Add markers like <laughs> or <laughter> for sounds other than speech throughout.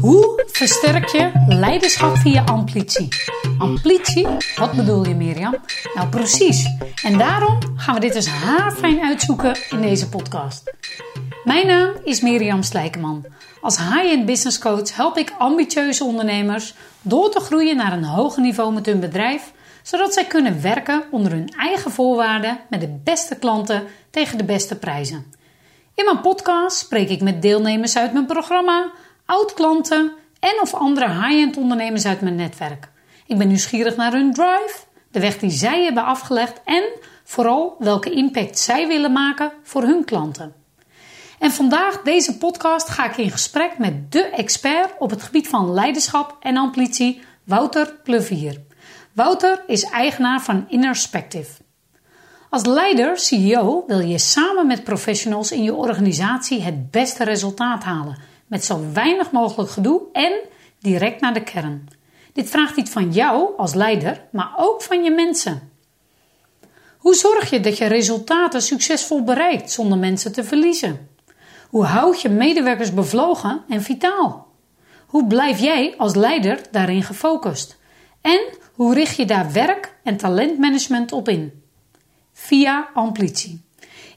Hoe versterk je leiderschap via amplitie? Amplitie? Wat bedoel je Mirjam? Nou precies. En daarom gaan we dit eens haarfijn uitzoeken in deze podcast. Mijn naam is Mirjam Slijkeman. Als high-end business coach help ik ambitieuze ondernemers door te groeien naar een hoger niveau met hun bedrijf, zodat zij kunnen werken onder hun eigen voorwaarden met de beste klanten tegen de beste prijzen. In mijn podcast spreek ik met deelnemers uit mijn programma, oud-klanten en of andere high-end ondernemers uit mijn netwerk. Ik ben nieuwsgierig naar hun drive, de weg die zij hebben afgelegd en vooral welke impact zij willen maken voor hun klanten. En vandaag, deze podcast, ga ik in gesprek met de expert op het gebied van leiderschap en ambitie, Wouter Plevier. Wouter is eigenaar van Innerspective. Als leider, CEO, wil je samen met professionals in je organisatie het beste resultaat halen, met zo weinig mogelijk gedoe en direct naar de kern. Dit vraagt iets van jou als leider, maar ook van je mensen. Hoe zorg je dat je resultaten succesvol bereikt zonder mensen te verliezen? Hoe houd je medewerkers bevlogen en vitaal? Hoe blijf jij als leider daarin gefocust? En hoe richt je daar werk- en talentmanagement op in? Via amplitie.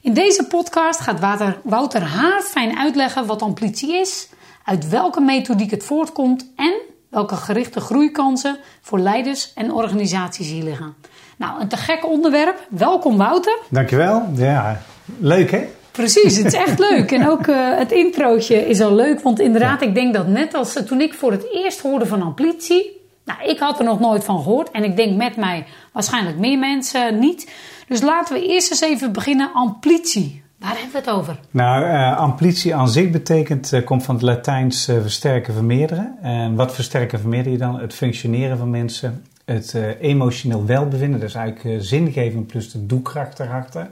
In deze podcast gaat Wouter haar fijn uitleggen wat amplitie is, uit welke methodiek het voortkomt en welke gerichte groeikansen voor leiders en organisaties hier liggen. Nou, een te gek onderwerp. Welkom Wouter. Dankjewel. Ja, leuk hè? Precies, het is echt <laughs> leuk. En ook uh, het introotje is al leuk. Want inderdaad, ik denk dat net als toen ik voor het eerst hoorde van amplitie. Nou, ik had er nog nooit van gehoord. En ik denk met mij waarschijnlijk meer mensen niet. Dus laten we eerst eens even beginnen. Amplitie. Waar hebben we het over? Nou, uh, amplitie aan zich betekent, uh, komt van het Latijns versterken, vermeerderen. En wat versterken, vermeerder je dan? Het functioneren van mensen, het emotioneel welbevinden. Dat is eigenlijk zingeving plus de doelkracht erachter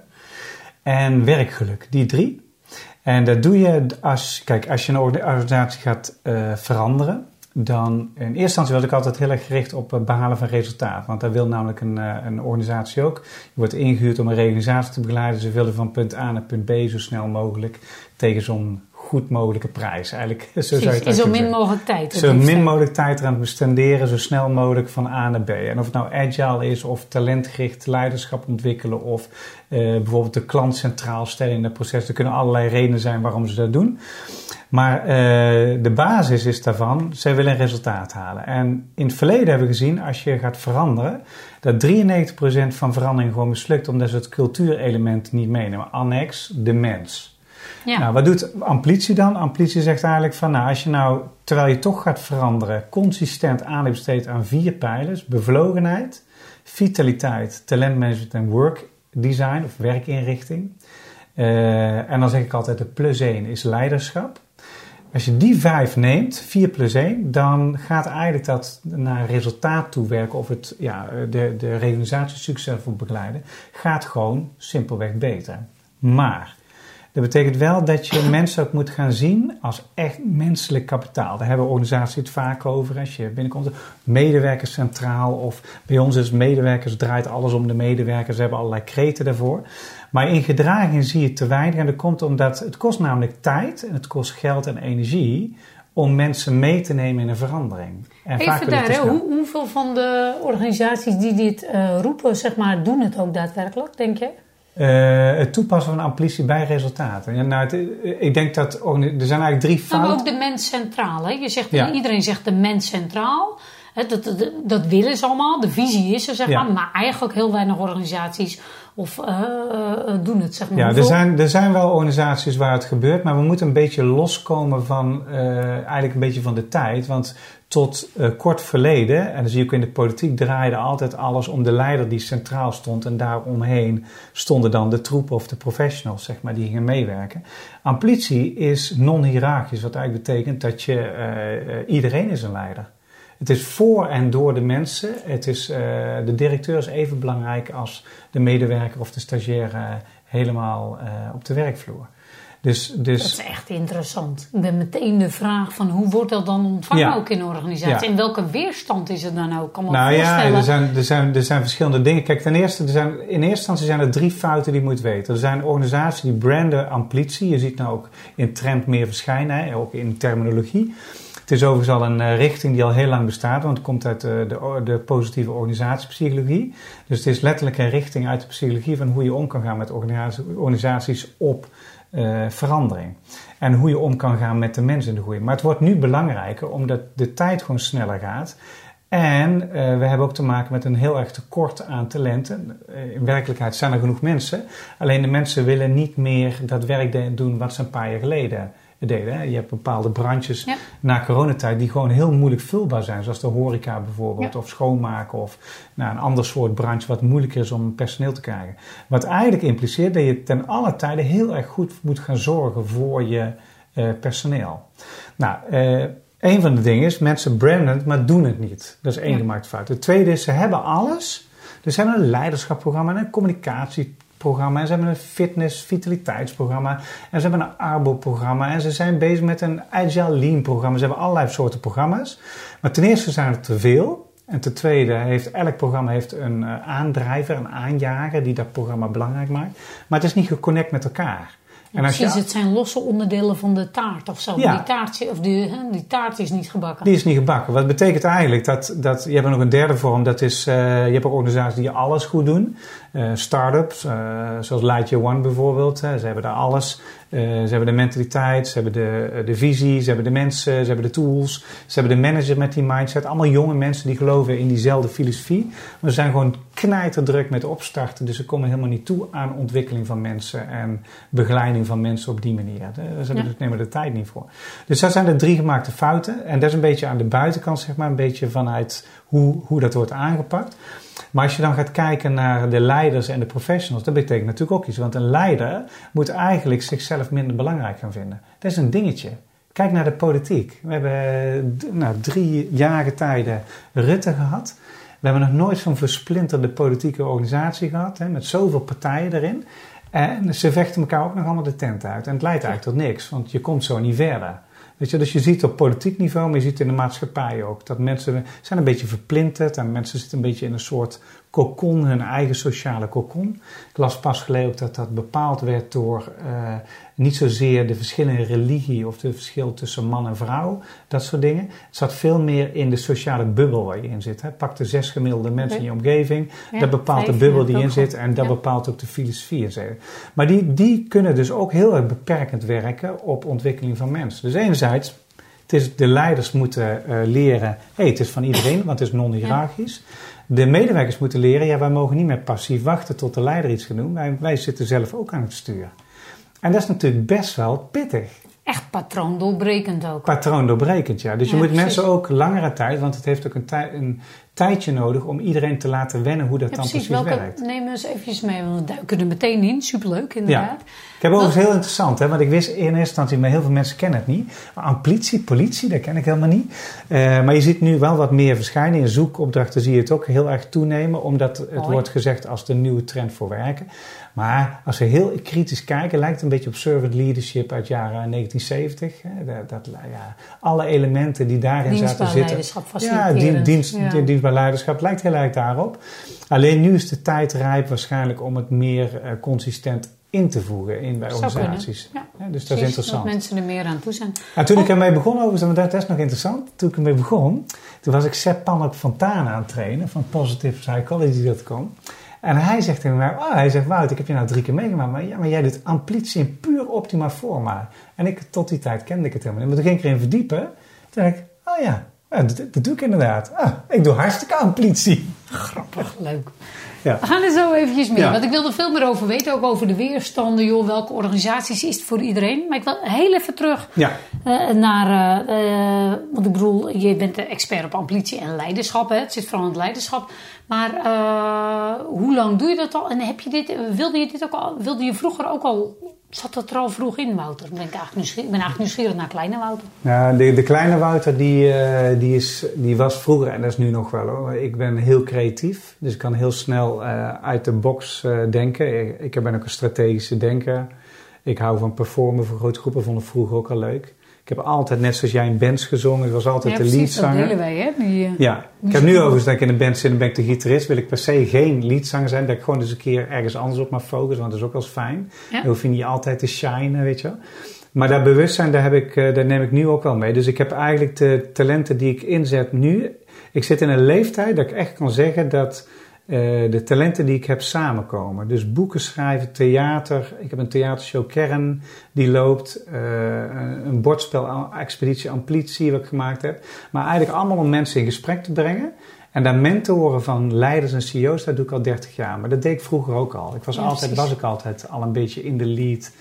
en werkgeluk. Die drie. En dat doe je als, kijk, als je een organisatie gaat veranderen, dan in eerste instantie was ik altijd heel erg gericht op het behalen van resultaat. Want dat wil namelijk een, uh, een organisatie ook. Je wordt ingehuurd om een reorganisatie te begeleiden. Ze willen van punt A naar punt B zo snel mogelijk tegen zo'n goed mogelijke prijs. Eigenlijk, <laughs> zo zou je het zo min mogelijk tijd. Zo min mogelijk tijd eraan bestenderen, zo snel mogelijk van A naar B. En of het nou agile is of talentgericht leiderschap ontwikkelen of uh, bijvoorbeeld de klant centraal stellen in het proces. Er kunnen allerlei redenen zijn waarom ze dat doen. Maar uh, de basis is daarvan, zij willen een resultaat halen. En in het verleden hebben we gezien, als je gaat veranderen, dat 93% van verandering gewoon mislukt omdat ze het cultuurelement niet meenemen. Annex, de mens. Ja. Nou, wat doet amplitie dan? Amplitie zegt eigenlijk van, nou, als je nou, terwijl je toch gaat veranderen, consistent aandacht besteedt aan vier pijlers: bevlogenheid, vitaliteit, talentmanagement en work design of werkinrichting. Uh, en dan zeg ik altijd: de plus 1 is leiderschap. Als je die vijf neemt, 4 plus 1, dan gaat eigenlijk dat naar resultaat toe werken of het, ja, de, de reorganisatie succesvol begeleiden, gaat gewoon simpelweg beter. Maar dat betekent wel dat je mensen ook moet gaan zien als echt menselijk kapitaal. Daar hebben organisaties het vaak over. Als je binnenkomt, medewerkers centraal of bij ons is medewerkers draait alles om de medewerkers. Ze hebben allerlei kreten daarvoor. Maar in gedraging zie je te weinig en dat komt omdat het kost namelijk tijd en het kost geld en energie om mensen mee te nemen in een verandering. En Even daar, hoe, hoeveel van de organisaties die dit uh, roepen, zeg maar, doen het ook daadwerkelijk, denk je? Uh, het toepassen van amplitie bij resultaten. Ja, nou, het, eh, ik denk dat er zijn eigenlijk drie fouten. Maar ook de mens centraal. Hè? Je zegt, Iedereen zegt de mens centraal. Dat, dat, dat, willen ze allemaal. De visie is er, zeg maar. Maar eigenlijk heel weinig organisaties of uh, doen het, zeg maar. Ja, er zijn, er zijn wel organisaties waar het gebeurt. Maar we moeten een beetje loskomen van eigenlijk een beetje van de tijd. Want tot uh, kort verleden, en dan zie je ook in de politiek, draaide altijd alles om de leider die centraal stond. En daaromheen stonden dan de troepen of de professionals, zeg maar, die gingen meewerken. Amplitie is non-hierarchisch, wat eigenlijk betekent dat je, uh, iedereen is een leider. Het is voor en door de mensen. Het is, de directeur is even belangrijk als de medewerker of de stagiair helemaal op de werkvloer. Dus, dus, dat is echt interessant. Ik ben meteen de vraag van hoe wordt dat dan ontvangen Ja. ook in een organisatie? Ja. En welke weerstand is er dan ook? Kan me Nou ja, er zijn, er, zijn, er zijn verschillende dingen. Kijk, ten eerste, er zijn, in eerste instantie zijn er drie fouten die je moet weten. Er zijn organisaties die branden amplitie. Je ziet nou ook in trend meer verschijnen, hè, ook in terminologie. Het is overigens al een eh, richting die al heel lang bestaat, want het komt uit eh, de, de positieve organisatiepsychologie. Dus het is letterlijk een richting uit de psychologie van hoe je om kan gaan met organisatie- organisaties op eh, verandering. En hoe je om kan gaan met de mensen in de groei. Maar het wordt nu belangrijker omdat de tijd gewoon sneller gaat. En eh, we hebben ook te maken met een heel erg tekort aan talenten. Eh, in werkelijkheid zijn er genoeg mensen. Alleen de mensen willen niet meer dat werk doen wat ze een paar jaar geleden deden. hè. Je hebt bepaalde branches Ja. na coronatijd die gewoon heel moeilijk vulbaar zijn. Zoals de horeca bijvoorbeeld, Ja. of schoonmaken of nou, een ander soort branche wat moeilijker is om personeel te krijgen. Wat eigenlijk impliceert dat je ten alle tijde heel erg goed moet gaan zorgen voor je eh, personeel. Nou, eh, een van de dingen is mensen branden het, maar doen het niet. Dat is één Ja. gemaakte fout. Het tweede is, ze hebben alles. Dus ze hebben een leiderschapsprogramma, en een communicatieprogramma, en ze hebben een fitness, vitaliteitsprogramma, en ze hebben een arbo-programma, en ze zijn bezig met een agile lean programma. Ze hebben allerlei soorten programma's. Maar ten eerste zijn er te veel. En ten tweede heeft elk programma heeft een eh, aandrijver, een aanjager die dat programma belangrijk maakt. Maar het is niet geconnect met elkaar. En als Precies, je, het zijn losse onderdelen van de taart of zo. Ja. Die, taart, of die, hè, die taart is niet gebakken. Die is niet gebakken. Wat betekent eigenlijk dat, dat je hebt nog een derde vorm. Dat is, eh, je hebt ook organisaties die alles goed doen. Eh Startups, eh, zoals Lightyear One bijvoorbeeld. hè. Ze hebben daar alles. Eh, ze hebben de mentaliteit, ze hebben de, de visie, ze hebben de mensen, ze hebben de tools. Ze hebben de manager met die mindset. Allemaal jonge mensen die geloven in diezelfde filosofie. Maar ze zijn gewoon knijterdruk met opstarten. Dus ze komen helemaal niet toe aan ontwikkeling van mensen en begeleiding van mensen op die manier. Ze Ja. nemen de tijd niet voor. Dus dat zijn de drie gemaakte fouten. En dat is een beetje aan de buitenkant, zeg maar, een beetje vanuit hoe, hoe dat wordt aangepakt. Maar als je dan gaat kijken naar de leiders en de professionals, dat betekent natuurlijk ook iets. Want een leider moet eigenlijk zichzelf minder belangrijk gaan vinden. Dat is een dingetje. Kijk naar de politiek. We hebben eh, nou, drie jaren tijden Rutte gehad. We hebben nog nooit zo'n versplinterde politieke organisatie gehad, hè, met zoveel partijen erin. En ze vechten elkaar ook nog allemaal de tent uit. En het leidt eigenlijk tot niks, want je komt zo niet verder. Dus je ziet op politiek niveau, maar je ziet in de maatschappij ook. Dat mensen zijn een beetje verplinterd en mensen zitten een beetje in een soort cocon, hun eigen sociale cocon. Ik las pas geleden ook dat dat bepaald werd door eh, niet zozeer de verschillende religie of de verschil tussen man en vrouw, dat soort dingen. Het zat veel meer in de sociale bubbel waar je in zit. Hè. Pak de zes gemiddelde mensen in je omgeving, Ja, dat bepaalt de bubbel die in zit en dat Ja. bepaalt ook de filosofie. en. Maar die, die kunnen dus ook heel erg beperkend werken op ontwikkeling van mensen. Dus enerzijds, het is, de leiders moeten eh, leren, hey, het is van iedereen, want het is non-hierarchisch. De medewerkers moeten leren, ja, wij mogen niet meer passief wachten tot de leider iets gaat doen. Wij, wij zitten zelf ook aan het sturen. En dat is natuurlijk best wel pittig. Echt patroondoorbrekend ook. Patroondoorbrekend, ja. Dus je Ja, moet precies. mensen ook langere tijd, want het heeft ook een, tij- een tijdje nodig om iedereen te laten wennen hoe dat Ja, dan precies. precies Welke, werkt. neem eens eventjes mee, want we duiken er meteen in. Superleuk, inderdaad. Ik heb overigens heel interessant, hè, want ik wist in eerste instantie, maar heel veel mensen kennen het niet. Amplitie, politie, dat ken ik helemaal niet. Eh, maar je ziet nu wel wat meer verschijnen. In zoekopdrachten zie je het ook heel erg toenemen, omdat het wordt gezegd als de nieuwe trend voor werken. Maar als we heel kritisch kijken, lijkt het een beetje op servant leadership uit jaren 1970. Hè. Dat, dat, ja, alle elementen die daarin zaten zitten. Ja, dien- dienst, Ja. dien- dienstbaar leiderschap lijkt heel erg daarop. Alleen nu is de tijd rijp waarschijnlijk om het meer eh, consistent in te voegen in bij Zou organisaties. ja. Ja, dus dat is interessant. Dat mensen er meer aan toe zijn. En toen ik Oh. ermee begon, overigens, want dat, is nog interessant. Toen ik ermee begon, toen was ik Sepp Panok Fontana aan het trainen van positivepsychology.com. En hij zegt tegen mij, oh, hij zegt, Wout, ik heb je nou drie keer meegemaakt, maar, ja, maar jij doet amplitie in puur optima forma. En ik, tot die tijd kende ik het helemaal niet. Maar toen ging ik erin verdiepen. Toen dacht ik, oh ja, ja dat, dat doe ik inderdaad. Ah, ik doe hartstikke amplitie. Grappig, leuk. Ja. We gaan er zo eventjes mee. Ja. Want ik wil er veel meer over weten. Ook over de weerstanden. Joh, welke organisaties is het voor iedereen? Maar ik wil heel even terug Ja. eh, naar... eh, eh, want ik bedoel, je bent de expert op amplitie en leiderschap. Hè? Het zit vooral in het leiderschap. Maar hoe lang doe je dat al? En heb je dit, wilde je dit ook al... Wilde je vroeger ook al... Zat dat er al vroeg in, Wouter? Ben ik, ben eigenlijk nieuwsgierig naar kleine Wouter. Ja, de, de kleine Wouter die, eh, die, is, die was vroeger, en dat is nu nog wel hoor. Ik ben heel creatief, dus ik kan heel snel eh, uit de box eh, denken. Ik, ben ook een strategische denker. Ik hou van performen voor grote groepen, vond ik vroeger ook al leuk. Ik heb altijd, net zoals jij, in bands gezongen. Ik was altijd ja, de precies, dat leadzanger. delen wij, hè? Die, eh, Ja, ik heb nu <laughs> overigens dat ik in een band zit en ben ik de gitarist. Wil ik per se geen leadzanger zijn. Dat ik gewoon eens een keer ergens anders op mag focussen. Want dat is ook wel eens fijn. Ja. Dan hoef je niet altijd te shinen, weet je wel. Maar dat bewustzijn, daar, heb ik, eh, daar neem ik nu ook wel mee. Dus ik heb eigenlijk de talenten die ik inzet nu. Ik zit in een leeftijd dat ik echt kan zeggen dat de talenten die ik heb samenkomen. Dus boeken schrijven, theater. Ik heb een theatershow Kern die loopt. eh, een- bordspel Expeditie Amplitie wat ik gemaakt heb. Maar eigenlijk allemaal om mensen in gesprek te brengen. En daar mentoren van leiders en CEO's, dat doe ik al 30 jaar. Maar dat deed ik vroeger ook al. Ik was, Ja, altijd, precies. was ik altijd al een beetje in de lead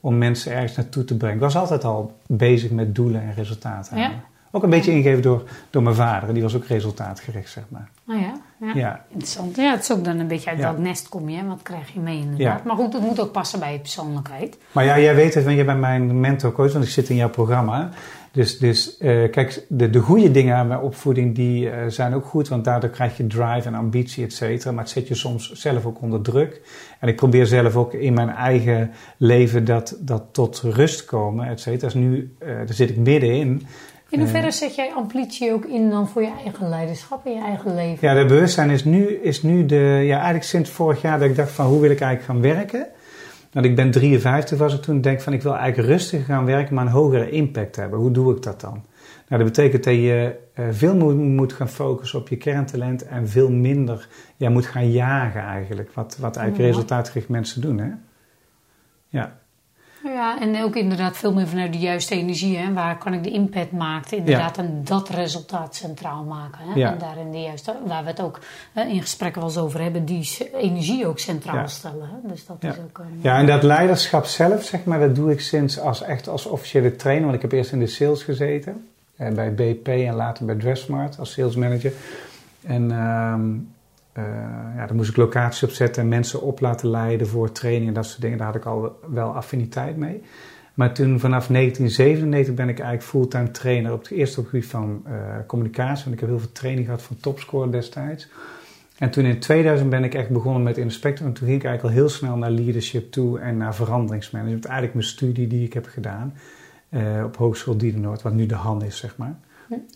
om mensen ergens naartoe te brengen. Ik was altijd al bezig met doelen en resultaten. Ja. Ook een beetje ingegeven door, door mijn vader. Die was ook resultaatgericht, zeg maar. Nou ja, ja. Ja. interessant. Ja, het is ook dan een beetje uit Ja. welk nest kom je, hè? wat krijg je mee inderdaad. Ja. Maar goed, het moet ook passen bij je persoonlijkheid. Maar ja, jij weet het, want jij bent mijn mentorcoach, want ik zit in jouw programma. Dus, dus eh, kijk, de, de goede dingen aan mijn opvoeding, die eh, zijn ook goed, want daardoor krijg je drive en ambitie, et cetera. Maar het zet je soms zelf ook onder druk. En ik probeer zelf ook in mijn eigen leven dat, dat tot rust komen, et cetera. Dus nu, eh, daar zit ik middenin. In hoeverre Eh. zet jij amplitie ook in dan voor je eigen leiderschap in je eigen leven? Ja, de bewustzijn is nu, is nu de, ja, eigenlijk sinds vorig jaar dat ik dacht van hoe wil ik eigenlijk gaan werken. Want ik ben 53 was ik toen, denk van ik wil eigenlijk rustig gaan werken, maar een hogere impact hebben. Hoe doe ik dat dan? Nou, dat betekent dat je eh, veel moet, moet gaan focussen op je kerntalent en veel minder ja, moet gaan jagen eigenlijk. Wat, wat eigenlijk Ja. resultaatgericht mensen doen, hè? Ja. Ja, en ook inderdaad veel meer vanuit de juiste energie. Hè? Waar kan ik de impact maken? Inderdaad, en dat resultaat centraal maken. Hè? Ja. En daarin de juiste, waar we het ook hè, in gesprekken wel eens over hebben, die energie ook centraal Ja. stellen. Hè? Dus dat Ja. is ook. een- Ja, en dat leiderschap zelf, zeg maar, dat doe ik sinds als, echt als officiële trainer. Want ik heb eerst in de sales gezeten. eh, bij BP en later bij Dressmart als sales manager. En ehm, eh, ja, dan moest ik locaties opzetten en mensen op laten leiden voor training en dat soort dingen. Daar had ik al wel affiniteit mee. Maar toen vanaf 1997 ben ik eigenlijk fulltime trainer op het eerste op gebied van eh, communicatie. Want ik heb heel veel training gehad van Topscore destijds. En toen in 2000 ben ik echt begonnen met Inspector. En toen ging ik eigenlijk al heel snel naar leadership toe en naar veranderingsmanagement. Eigenlijk mijn studie die ik heb gedaan eh, op Hogeschool Diedenoord, wat nu de HAN is, zeg maar.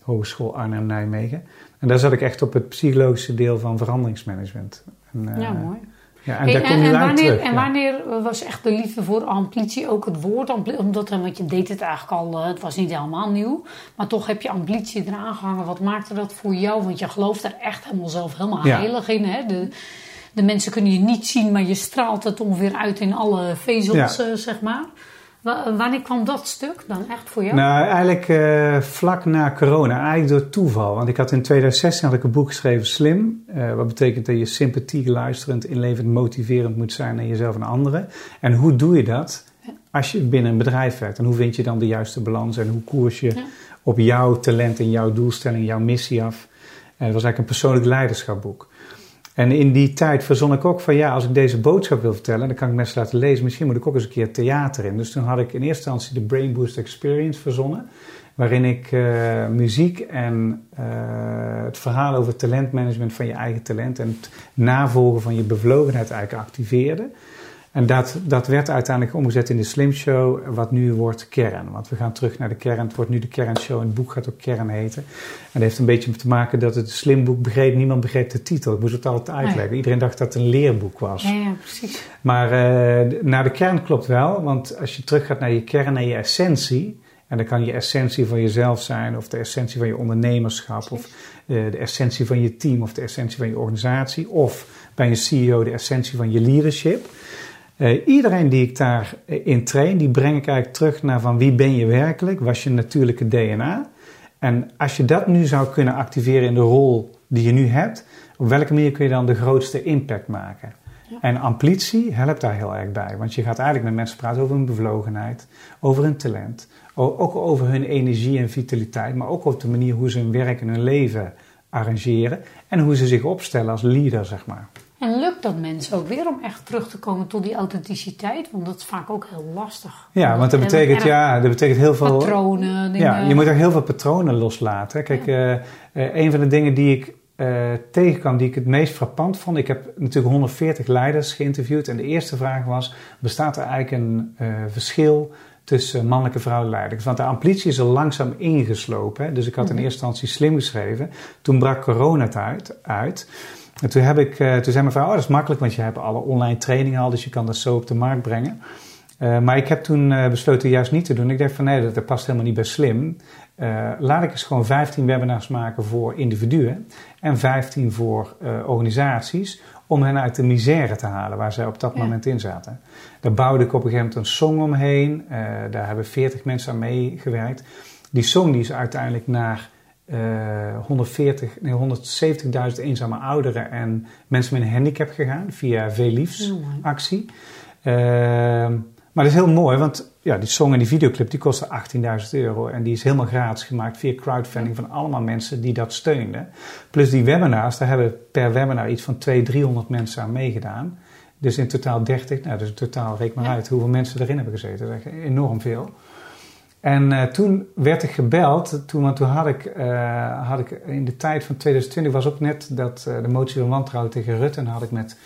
Hogeschool Arnhem-Nijmegen. En daar zat ik echt op het psychologische deel van veranderingsmanagement. En, eh, ja, mooi. Ja, en Hey, daar kom je en wanneer, terug. en wanneer was echt de liefde voor ambitie ook het woord? Omdat, want je deed het eigenlijk al, eh, het was niet helemaal nieuw. Maar toch heb je ambitie eraan gehangen. Wat maakte dat voor jou? Want je gelooft er echt helemaal zelf helemaal Ja. heilig in. Hè? De, de mensen kunnen je niet zien, maar je straalt het ongeveer uit in alle vezels, eh, zeg maar. Wa- wanneer kwam dat stuk dan echt voor jou? Nou, eigenlijk eh, vlak na corona, eigenlijk door toeval. Want ik had in 2016 had ik een boek geschreven, Slim. eh, wat betekent dat je sympathiek, luisterend, inlevend, motiverend moet zijn naar jezelf en anderen. En hoe doe je dat als je binnen een bedrijf werkt? En hoe vind je dan de juiste balans? En hoe koers je Ja. op jouw talent en jouw doelstelling, jouw missie af? En dat was eigenlijk een persoonlijk leiderschapboek. En in die tijd verzon ik ook van ja, als ik deze boodschap wil vertellen, dan kan ik mensen laten lezen. Misschien moet ik ook eens een keer theater in. Dus toen had ik in eerste instantie de Brain Boost Experience verzonnen. Waarin ik eh, muziek en eh, het verhaal over talentmanagement van je eigen talent en het navolgen van je bevlogenheid eigenlijk activeerde. En dat, dat werd uiteindelijk omgezet in de Slim Show, wat nu wordt Kern. Want we gaan terug naar de kern. Het wordt nu de Kernshow en het boek gaat ook Kern heten. En dat heeft een beetje te maken dat het slim boek begreep. Niemand begreep de titel. Ik moest het altijd uitleggen. Iedereen dacht dat het een leerboek was. Ja, ja, precies. Maar eh, naar de kern klopt wel. Want als je terug gaat naar je kern, naar je essentie. En dan kan je essentie van jezelf zijn, of de essentie van je ondernemerschap, of eh, de essentie van je team, of de essentie van je organisatie, of bij een CEO de essentie van je leadership. Eh, iedereen die ik daarin train, die breng ik eigenlijk terug naar van wie ben je werkelijk, was je natuurlijke DNA. En als je dat nu zou kunnen activeren in de rol die je nu hebt, op welke manier kun je dan de grootste impact maken? Ja. En amplitie helpt daar heel erg bij, want je gaat eigenlijk met mensen praten over hun bevlogenheid, over hun talent, ook over hun energie en vitaliteit, maar ook over de manier hoe ze hun werk en hun leven arrangeren en hoe ze zich opstellen als leader, zeg maar. En lukt dat mensen ook weer om echt terug te komen tot die authenticiteit? Want dat is vaak ook heel lastig. Ja, want dat betekent, ja, dat betekent heel veel. Patronen, dingen. Ja, je moet ook heel veel patronen loslaten. Kijk, eh, eh, een van de dingen die ik uh, tegenkwam die ik het meest frappant vond. Ik heb natuurlijk 140 leiders geïnterviewd. En de eerste vraag was: bestaat er eigenlijk een uh, verschil tussen mannelijke en vrouwelijke leiders? Want de amplitie is er langzaam ingeslopen. Hè? Dus ik had in eerste instantie slim geschreven. Toen brak corona het uit. uit. En toen, heb ik, uh, toen zei mijn vrouw: Oh, dat is makkelijk, want je hebt alle online trainingen al. Dus je kan dat zo op de markt brengen. Uh, maar ik heb toen uh, besloten juist niet te doen. Ik dacht van nee, dat, dat past helemaal niet bij slim. Uh, laat ik eens gewoon 15 webinars maken voor individuen en 15 voor organisaties om hen uit de misère te halen waar zij op dat ja. moment in zaten. Daar bouwde ik op een gegeven moment een song omheen. daar hebben 40 mensen aan meegewerkt. Die song die is uiteindelijk naar 140, nee, 170.000 eenzame ouderen en mensen met een handicap gegaan via V-Liefs actie. Maar dat is heel mooi, want ja, die song en die videoclip die kostte 18.000 euro. En die is helemaal gratis gemaakt via crowdfunding van allemaal mensen die dat steunden. Plus die webinars, daar hebben per webinar iets van 200, 300 mensen aan meegedaan. Dus in totaal 30, nou dus in totaal reken maar uit hoeveel mensen erin hebben gezeten. Dat is echt enorm veel. En uh, toen werd ik gebeld, toen, want toen had ik, uh, had ik in de tijd van 2020 was ook net dat uh, de motie van wantrouwen tegen Rutte. En had ik met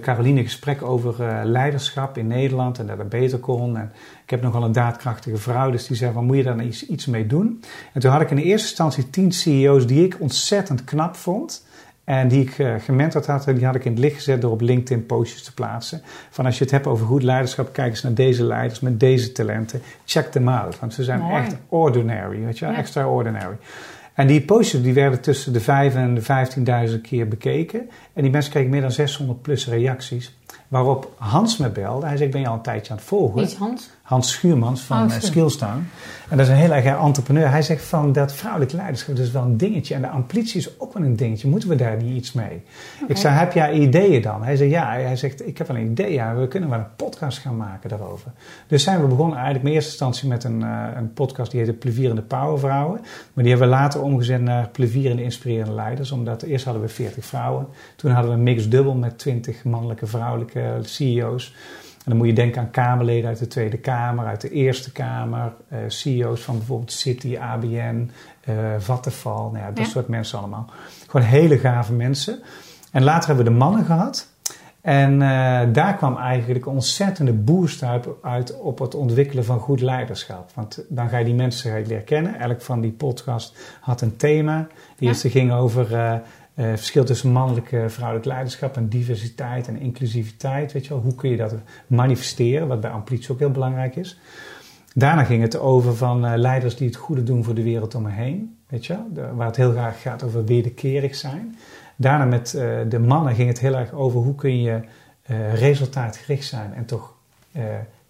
Caroline gesprek over leiderschap in Nederland en dat het beter kon. En ik heb nogal een daadkrachtige vrouw, dus die zei van moet je daar iets, iets mee doen? En toen had ik in de eerste instantie tien CEO's die ik ontzettend knap vond. En die ik uh, gementord had, die had ik in het licht gezet door op LinkedIn postjes te plaatsen. Van als je het hebt over goed leiderschap, kijk eens naar deze leiders met deze talenten. Check them out, want ze zijn Mooi. echt ordinary, weet je wel, ja. extraordinary. En die postjes die werden tussen de 5 en de 15.000 keer bekeken. En die mensen kregen meer dan 600 plus reacties. Waarop Hans me belde. Hij zei, ik ben je al een tijdje aan het volgen. Wie is Hans? Hans Schuurmans van oh, Skillstown. En dat is een heel erg entrepreneur. Hij zegt van dat vrouwelijk leiderschap is wel een dingetje. En de amplitie is ook wel een dingetje. Moeten we daar niet iets mee? Okay. Ik zei, heb jij ideeën dan? Hij zei, ja. Hij zegt, ik heb wel een idee. Ja, we kunnen wel een podcast gaan maken daarover. Dus zijn we begonnen eigenlijk in eerste instantie met een, uh, een podcast die heette Plevierende Powervrouwen. Maar die hebben we later omgezet naar Plevierende Inspirerende Leiders. Omdat eerst hadden we 40 vrouwen. Toen hadden we een mix dubbel met 20 mannelijke, vrouwelijke CEO's. En dan moet je denken aan Kamerleden uit de Tweede Kamer, uit de Eerste Kamer, uh, CEO's van bijvoorbeeld City, ABN, uh, Vattenfall, nou ja, dat ja. soort mensen allemaal. Gewoon hele gave mensen. En later hebben we de mannen gehad. En uh, daar kwam eigenlijk een ontzettende boost uit, op het ontwikkelen van goed leiderschap. Want dan ga je die mensen leren kennen. Elk van die podcast had een thema. De eerste ja. ging over uh, verschil tussen mannelijk en vrouwelijk leiderschap en diversiteit en inclusiviteit. Weet je wel, hoe kun je dat manifesteren, wat bij Amplitie ook heel belangrijk is. Daarna ging het over van uh, leiders die het goede doen voor de wereld om me heen. Weet je, de, waar het heel graag gaat over wederkerig zijn. Daarna met uh, de mannen ging het heel erg over hoe kun je resultaatgericht zijn en toch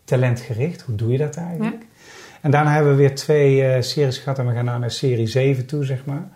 talentgericht. Hoe doe je dat eigenlijk? Ja. En daarna hebben we weer twee series gehad en we gaan nou naar serie 7 toe, zeg maar.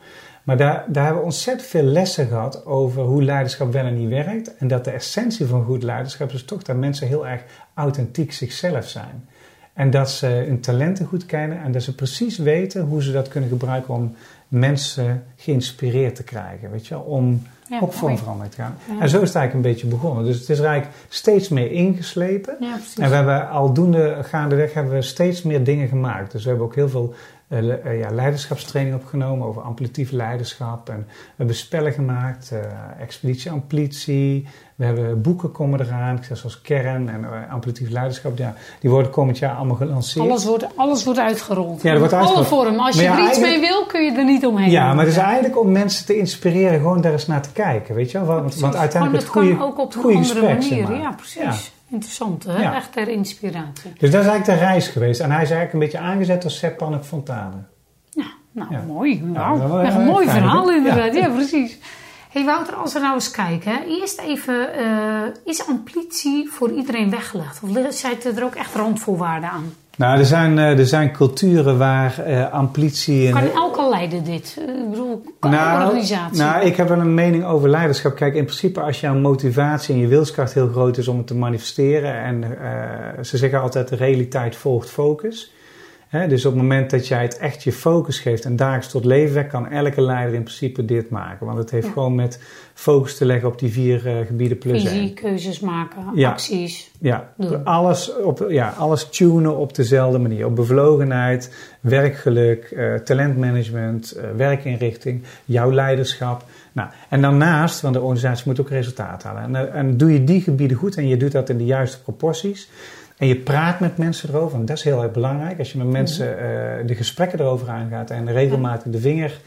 Maar daar, daar hebben we ontzettend veel lessen gehad over hoe leiderschap wel en niet werkt. En dat de essentie van goed leiderschap is toch dat mensen heel erg authentiek zichzelf zijn. En dat ze hun talenten goed kennen en dat ze precies weten hoe ze dat kunnen gebruiken om mensen geïnspireerd te krijgen. Weet je, om ja, ook voor een verandering te gaan. Ja. En zo is het eigenlijk een beetje begonnen. Dus het is eigenlijk steeds meer ingeslepen. Ja, en we hebben aldoende gaandeweg hebben we steeds meer dingen gemaakt. Dus we hebben ook heel veel uh, ja, leiderschapstraining opgenomen over amplitief leiderschap. En we hebben spellen gemaakt, uh, expeditie amplitie. We hebben boeken komen eraan, zoals Kern en uh, amplitief leiderschap. Ja, die worden komend jaar allemaal gelanceerd. Alles wordt, alles wordt uitgerold. Ja, dat wordt uitgerold. Alle vormen. Als je ja, er iets mee wil, kun je er niet omheen. Ja, maar het is eigenlijk om mensen te inspireren gewoon daar eens naar te kijken. Weet je wel? Want, want uiteindelijk het goede, ook op een andere manier. Zeg Ja, precies. Interessant, hè? Ja. Echt ter inspiratie. Dus dat is eigenlijk de reis geweest. En hij is eigenlijk een beetje aangezet als Sepp Pannek Fontane. Ja, nou, ja. mooi. Wow. Ja, echt een mooi verhaal inderdaad. Ja, precies. hey Wouter, als we nou eens kijken. Eerst even, uh, is amplitie voor iedereen weggelegd? Of zitten er ook echt randvoorwaarden aan? Nou, er zijn, er zijn culturen waar uh, amplitie... Kan elke leider dit? Ik bedoel, kan nou, organisatie? Nou, ik heb wel een mening over leiderschap. Kijk, in principe als jouw motivatie en je wilskracht heel groot is om het te manifesteren... en uh, ze zeggen altijd de realiteit volgt focus... dus op het moment dat jij het echt je focus geeft en dagelijks tot leven wekt, kan elke leider in principe dit maken. Want het heeft gewoon met focus te leggen op die vier uh, gebieden plus Visie, keuzes maken, acties. Ja, alles, op, ja, alles tunen op dezelfde manier. Op bevlogenheid, werkgeluk, uh, talentmanagement, uh, werkinrichting, jouw leiderschap. Nou, en daarnaast, want de organisatie moet ook resultaat halen. En, en doe je die gebieden goed en je doet dat in de juiste proporties en je praat met mensen erover, en dat is heel erg belangrijk. Als je met mensen uh, de gesprekken erover aangaat en regelmatig de vinger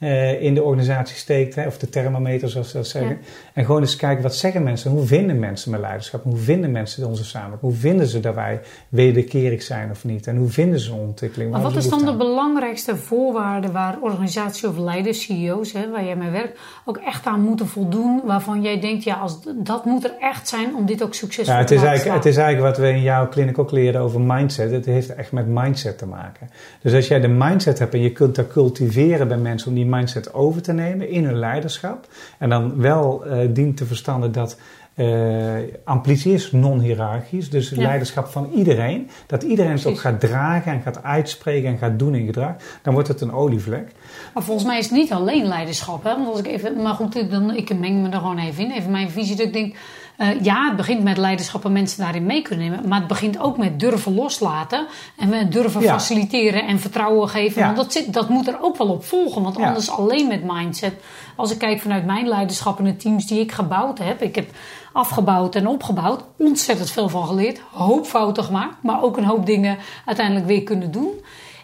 uh, in de organisatie steekt, hè, of de thermometer zoals ze dat zeggen. En gewoon eens kijken wat zeggen mensen, hoe vinden mensen mijn leiderschap, hoe vinden mensen onze samenwerking, hoe vinden ze dat wij wederkerig zijn of niet en hoe vinden ze ontwikkeling. Maar wat is dan de belangrijkste voorwaarde waar organisatie of leiders, CEO's, hè, waar jij mee werkt, ook echt aan moeten voldoen, waarvan jij denkt, ja, als, dat moet er echt zijn om dit ook succesvol ja, te maken? Het is eigenlijk wat we in jouw clinic ook leren over mindset. Het heeft echt met mindset te maken. Dus als jij de mindset hebt en je kunt dat cultiveren bij mensen om die mindset over te nemen in hun leiderschap. En dan wel uh, dient te verstanden dat uh, is non-hierarchisch, dus leiderschap van iedereen. Dat iedereen het ook gaat dragen en gaat uitspreken en gaat doen in gedrag. Dan wordt het een olievlek. Maar volgens mij is het niet alleen leiderschap. Hè? Want als ik even, maar goed, dan, ik meng me er gewoon even in. Even mijn visie dat ik denk, uh, ja, het begint met leiderschap en mensen daarin mee kunnen nemen. Maar het begint ook met durven loslaten. En durven ja. faciliteren en vertrouwen geven. Ja. Want dat, zit, dat moet er ook wel op volgen. Want ja. anders alleen met mindset. Als ik kijk vanuit mijn leiderschap en de teams die ik gebouwd heb. Ik heb afgebouwd en opgebouwd. Ontzettend veel van geleerd. Hoop fouten gemaakt. Maar ook een hoop dingen uiteindelijk weer kunnen doen.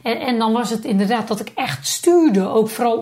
En, en, dan was het inderdaad dat ik echt stuurde, ook vooral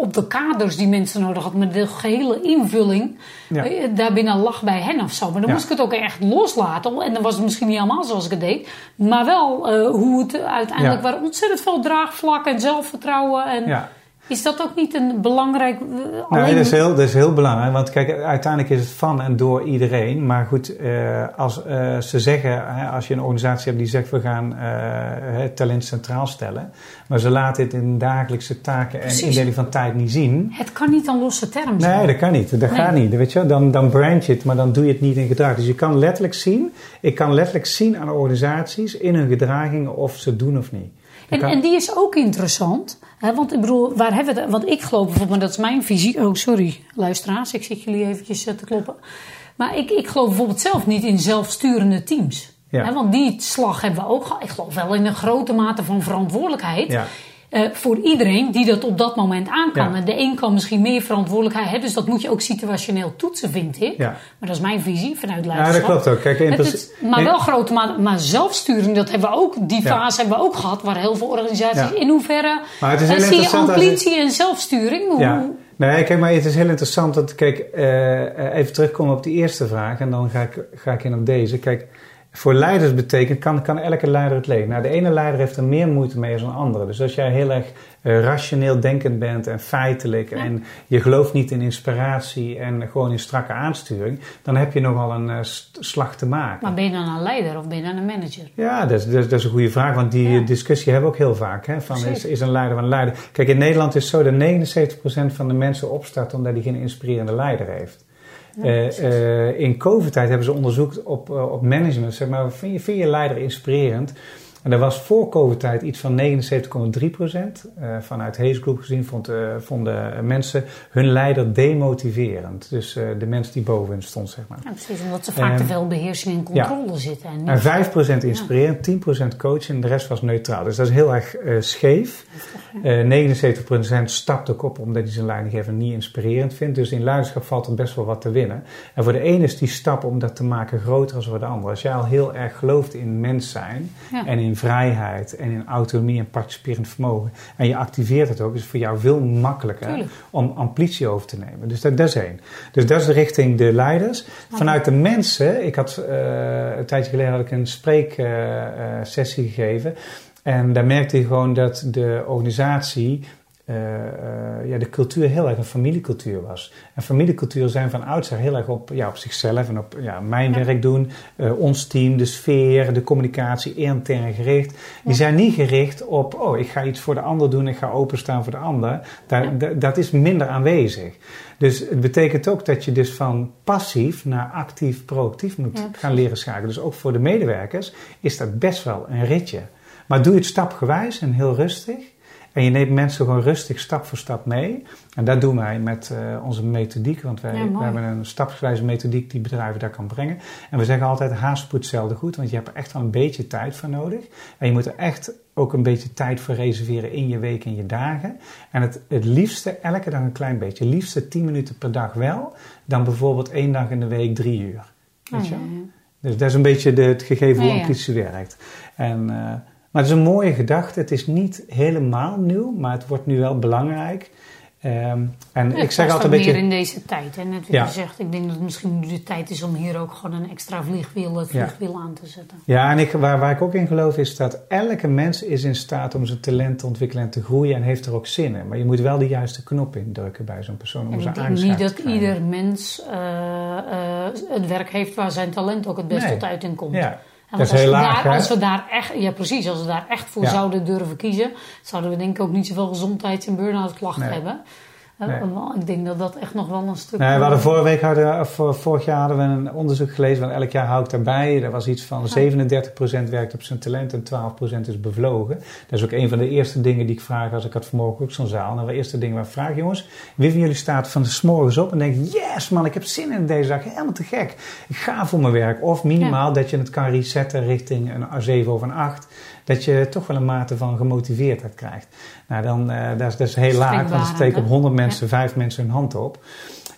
op de kaders die mensen nodig hadden, met de gehele invulling. Ja. Daarbinnen lag bij hen of zo. Maar dan ja. moest ik het ook echt loslaten. En dan was het misschien niet allemaal zoals ik het deed. Maar wel uh, hoe het uiteindelijk ja. waren ontzettend veel draagvlak en zelfvertrouwen. En, is dat ook niet een belangrijk... Uh, nee, dat is, heel, dat is heel belangrijk. Want kijk, uiteindelijk is het van en door iedereen. Maar goed, uh, als uh, ze zeggen... als je een organisatie hebt die zegt... we gaan het talent centraal stellen. Maar ze laten het in dagelijkse taken Precies. en indeling van tijd niet zien. Het kan niet een losse term zijn. Nee, dat kan niet. Dat nee. gaat niet. Weet je? Dan, dan brand je het, maar dan doe je het niet in gedrag. Dus je kan letterlijk zien... Ik kan letterlijk zien aan organisaties in hun gedragingen of ze doen of niet. En, en, die is ook interessant. Hè? Want ik bedoel, waar hebben we? Want ik geloof bijvoorbeeld, dat is mijn visie. Oh, sorry, luisteraars, ik zit jullie eventjes te kloppen. Maar ik, ik geloof bijvoorbeeld zelf niet in zelfsturende teams. Ja. Hè? Want die slag hebben we ook gehad. Ik geloof wel in een grote mate van verantwoordelijkheid. Ja. Uh, voor iedereen die dat op dat moment aan kan. Ja. De een kan misschien meer verantwoordelijkheid hebben, dus dat moet je ook situationeel toetsen, vind ik. Ja. Maar dat is mijn visie vanuit leiderschap. Ja, dat klopt ook. Kijk, in het, maar wel grote maar zelfsturing, dat hebben we ook, die fase hebben we ook gehad, waar heel veel organisaties in hoeverre maar het is heel uh, zie je ambitie en zelfsturing. Hoe. Nee, kijk, maar het is heel interessant dat, kijk, uh, even terugkomen op die eerste vraag en dan ga ik, ga ik in op deze. Kijk, voor leiders betekent, kan, kan elke leider het leven. Nou, de ene leider heeft er meer moeite mee dan de andere. Dus als jij heel erg uh, rationeel denkend bent en feitelijk ja. en je gelooft niet in inspiratie en gewoon in strakke aansturing, dan heb je nogal een uh, slag te maken. Maar ben je dan een leider of ben je dan een manager? Ja, dat is, dat is, dat is een goede vraag, want die ja. discussie hebben we ook heel vaak. Hè, van is, is een leider een leider? Kijk, in Nederland is het zo dat 79% van de mensen opstart omdat hij geen inspirerende leider heeft. Uh, uh, in COVID-tijd hebben ze onderzocht op, uh, op management. Zeg maar, vind je, vind je leider inspirerend? En er was voor COVID-tijd iets van 79,3 procent. Uh, vanuit Hayes Group gezien vond, uh, vonden mensen hun leider demotiverend. Dus uh, de mens die boven hen stond, zeg maar. Ja, precies, omdat ze vaak te veel beheersing en controle ja. zitten. En, en 5 procent inspirerend, ja. 10 procent coaching en de rest was neutraal. Dus dat is heel erg scheef. Ja. 79 procent stapt ook op omdat hij zijn leidinggever niet inspirerend vindt. Dus in leiderschap valt er best wel wat te winnen. En voor de ene is die stap om dat te maken groter dan voor de andere. Als jij al heel erg gelooft in mens zijn en in vrijheid en in autonomie en participerend vermogen. En je activeert het ook, is voor jou veel makkelijker Tuurlijk. om ambitie over te nemen. Dus dat, dat, is één. Dus dat is de richting de leiders. Vanuit de mensen, ik had uh, een tijdje geleden had ik een spreeksessie uh, gegeven. En daar merkte je gewoon dat de organisatie uh, uh, ja, de cultuur heel erg een familiecultuur was. En familiecultuur zijn van oudsher heel erg op, ja, op zichzelf en op ja, mijn ja. werk doen, uh, ons team, de sfeer, de communicatie intern gericht. Die zijn niet gericht op, oh, ik ga iets voor de ander doen, ik ga openstaan voor de ander. Daar, dat is minder aanwezig. Dus het betekent ook dat je dus van passief naar actief, proactief moet gaan leren schakelen. Dus ook voor de medewerkers is dat best wel een ritje. Maar doe je het stapgewijs en heel rustig. En je neemt mensen gewoon rustig stap voor stap mee. En dat doen wij met uh, onze methodiek. Want wij, Ja, mooi. wij hebben een stapsgewijze methodiek die bedrijven daar kan brengen. En we zeggen altijd haast spoed zelden goed. Want je hebt er echt wel een beetje tijd voor nodig. En je moet er echt ook een beetje tijd voor reserveren in je week en je dagen. En het, het liefste elke dag een klein beetje. Het liefste 10 minuten per dag wel. Dan bijvoorbeeld één dag in de week drie uur. Weet Oh, je ja, wel? ja. Dus dat is een beetje de, het gegeven hoe Ja, ja. werkt. En, eh, maar het is een mooie gedachte. Het is niet helemaal nieuw, maar het wordt nu wel belangrijk. Ehm, en Ja, ik zeg altijd een beetje... meer in deze tijd. En net wat Ja. je zegt, ik denk dat het misschien nu de tijd is om hier ook gewoon een extra vliegwiel, Ja. vliegwiel aan te zetten. Ja, en ik, waar, waar ik ook in geloof is dat elke mens is in staat om zijn talent te ontwikkelen en te groeien en heeft er ook zin in. Maar je moet wel de juiste knop indrukken bij zo'n persoon om ze ik denk aangeschakeld niet te dat ieder mens eh, eh, het werk heeft waar zijn talent ook het best Nee. tot uiting komt. Ja, En dat is want als heel we laag, daar? Als we daar echt, ja precies, als we daar echt voor Ja. zouden durven kiezen, zouden we denk ik ook niet zoveel gezondheids- en burn-out klachten Nee. hebben. Eh, Nee. Ik denk dat dat echt nog wel een stuk... Nee, we hadden vorige week hadden, eh, vorig jaar hadden we een onderzoek gelezen, want elk jaar hou ik daarbij. Er was iets van 37% werkt op zijn talent en 12% is bevlogen. Dat is ook een van de eerste dingen die ik vraag als ik had vanmorgen ook zo'n zaal. Nou, de eerste dingen waar ik vraag, jongens, wie van jullie staat van de s'morgens op en denkt, yes man, ik heb zin in deze dag, helemaal te gek. Ik ga voor mijn werk. Of minimaal dat je het kan resetten richting een 7 of een 8. Dat je toch wel een mate van gemotiveerdheid krijgt. Nou, dan, eh, dat, is, dat is heel laag, want dan Schrikbarend, steken op hè? 100 mensen, 5 mensen hun hand op.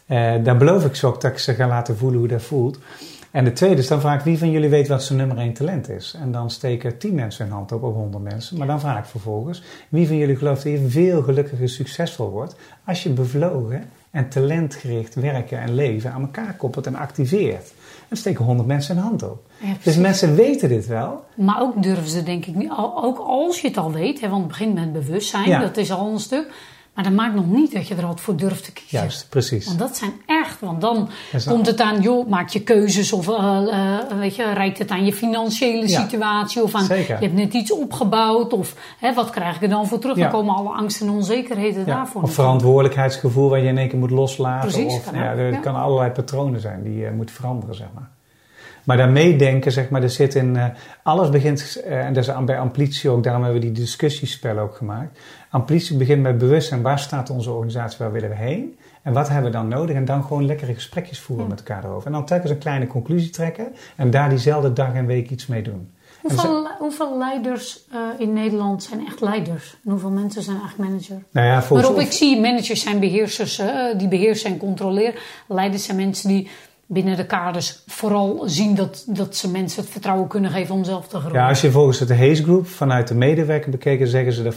Eh, daar beloof ik ze ook dat ik ze ga laten voelen hoe dat voelt. En de tweede is dan vraag ik wie van jullie weet wat zijn nummer 1 talent is. En dan steken 10 mensen hun hand op op 100 mensen. Maar dan vraag ik vervolgens wie van jullie gelooft dat je veel gelukkiger succesvol wordt als je bevlogen en talentgericht werken en leven aan elkaar koppelt en activeert. Dan steken 100 mensen hun hand op. Ja, Dus mensen weten dit wel. Maar ook durven ze denk ik niet, ook als je het al weet, hè, want het begint met bewustzijn, Ja. dat is al een stuk. Maar dat maakt nog niet dat je er wat voor durft te kiezen. Juist, precies. Want dat zijn echt, want dan komt het aan, joh, maak je keuzes of eh, eh, weet je, reikt het aan je financiële Ja. situatie of aan, Zeker. je hebt net iets opgebouwd of hè, wat krijg ik er dan voor terug? Ja. Dan komen alle angsten en onzekerheden Ja, daarvoor. of verantwoordelijkheidsgevoel waar je in één keer moet loslaten. Precies, of, kan ja, er kan allerlei patronen zijn die je moet veranderen, zeg maar. Maar daarmee denken, zeg maar, er zit in... eh, alles begint, eh, en dat is bij amplitie ook, daarom hebben we die discussiespellen ook gemaakt. Amplitie begint met bewustzijn. Waar staat onze organisatie, waar willen we heen? En wat hebben we dan nodig? En dan gewoon lekkere gesprekjes voeren Ja. met elkaar erover. En dan telkens een kleine conclusie trekken. En daar diezelfde dag en week iets mee doen. En Hoeveel, hoeveel leiders eh, in Nederland zijn echt leiders? En hoeveel mensen zijn echt manager? Nou ja, volgens Waarop ik zie, managers zijn beheersers, eh, die beheersen en controleren. Leiders zijn mensen die binnen de kaders vooral zien dat, dat ze mensen het vertrouwen kunnen geven om zelf te groeien. Ja, als je volgens het Hayes Group vanuit de medewerker bekeken, zeggen ze dat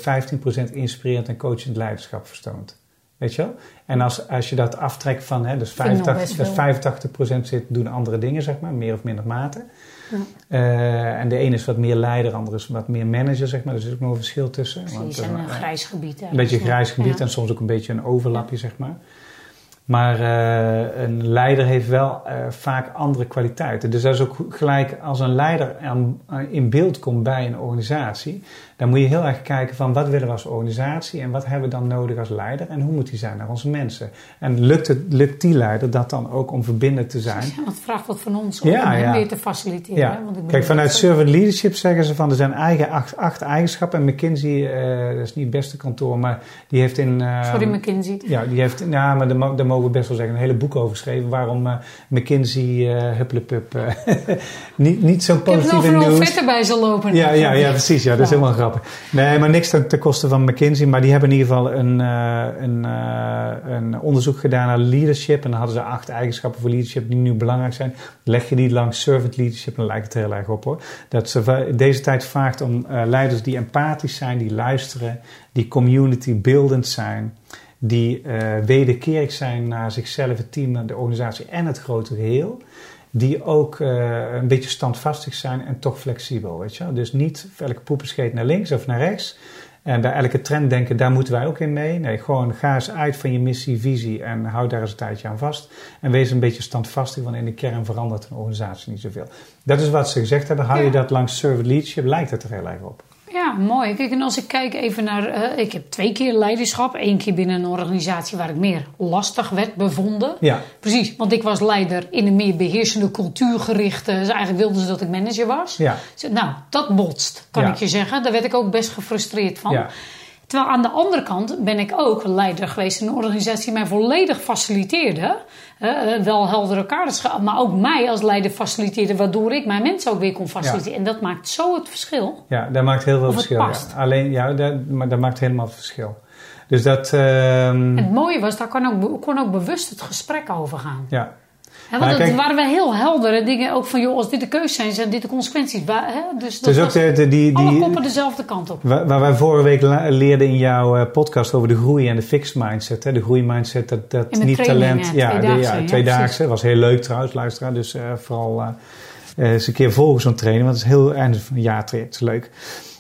15% inspirerend en coachend leiderschap vertoont. Weet je wel? En als, als je dat aftrekt van, hè, dus Vind ik nog 85, best dus 85% zit, doen andere dingen, zeg maar, meer of minder mate. Ja. Eh, en de ene is wat meer leider, de andere is wat meer manager, zeg maar. Er zit ook nog een verschil tussen. Precies, Want, en eh, een grijs gebied. een beetje een grijs gebied Ja. en soms ook een beetje een overlapje, zeg maar. Maar eh, een leider heeft wel eh, vaak andere kwaliteiten. Dus dat is ook gelijk als een leider aan, aan- in beeld komt bij een organisatie, dan moet je heel erg kijken van wat willen we als organisatie en wat hebben we dan nodig als leider en hoe moet die zijn naar onze mensen. En lukt, het, lukt die leider dat dan ook om verbindend te zijn? Ja, het vraagt wat van ons om Ja, weer te faciliteren. Ja. hè? Want ik Kijk, vanuit dat- servant leadership zeggen ze van er zijn eigen acht, acht eigenschappen. En McKinsey, eh, dat is niet het beste kantoor, maar die heeft in. eh, Sorry, McKinsey. Ja, die heeft, ja, maar daar, mo- daar mogen we best wel zeggen, een hele boek over geschreven. Waarom eh, McKinsey, eh hupplepup, <laughs> niet, niet zo Ik heb nog een nieuws. vet erbij zal lopen. Ja, ja, ja, precies. Ja, dat is helemaal grappig. Nee, maar niks ten, koste van McKinsey. Maar die hebben in ieder geval een, eh, een, eh, een onderzoek gedaan naar leadership. En dan hadden ze acht eigenschappen voor leadership die nu belangrijk zijn. Leg je die langs servant leadership, dan lijkt het heel erg op hoor. Dat ze deze tijd vraagt om eh, leiders die empathisch zijn, die luisteren, die community buildend zijn. Die eh, wederkerig zijn naar zichzelf, het team, de organisatie en het grote geheel die ook eh, een beetje standvastig zijn en toch flexibel. Weet je? Dus niet elke poepenscheet naar links of naar rechts. En bij elke trend denken, daar moeten wij ook in mee. Nee, gewoon ga eens uit van je missie, visie en hou daar eens een tijdje aan vast. En wees een beetje standvastig, want in de kern verandert een organisatie niet zoveel. Dat is wat ze gezegd hebben. Hou je dat langs servant leadership, lijkt het er heel erg op. Ja, mooi. Kijk, en als ik kijk even naar... eh, ik heb twee keer leiderschap. Eén keer binnen een organisatie waar ik meer lastig werd bevonden. Ja, Precies, want ik was leider in een meer beheersende cultuurgerichte... Dus eigenlijk wilden ze dat ik manager was. ja, Nou, dat botst, kan Ja. ik je zeggen. Daar werd ik ook best gefrustreerd van. ja. Terwijl aan de andere kant ben ik ook leider geweest in een organisatie die mij volledig faciliteerde. Eh, wel heldere kaders, maar ook mij als leider faciliteerde, waardoor ik mijn mensen ook weer kon faciliteren. En dat maakt zo het verschil. Ja, dat maakt heel veel Of het verschil. Ja. Alleen, ja, dat, maar dat maakt helemaal het verschil. Dus dat, ehm, het mooie was, daar kon ook, kon ook bewust het gesprek over gaan. ja, Maar want het waren we heel heldere dingen, ook van joh, als dit de keuzes zijn, zijn dit de consequenties. Hè? Dus dat dus ook de, die, alle die, koppen dezelfde kant op. Waar, waar wij vorige week leerden in jouw eh, podcast over de groei en de fixed mindset. Hè? De groeimindset, dat, dat de niet talent. ja, Ja, tweedaagse, ja, ja, tweedaagse. was heel leuk trouwens, luisteraar. Dus eh, vooral eh, eens een keer volgen zo'n training. Want het is heel einde van een jaartraject, is leuk.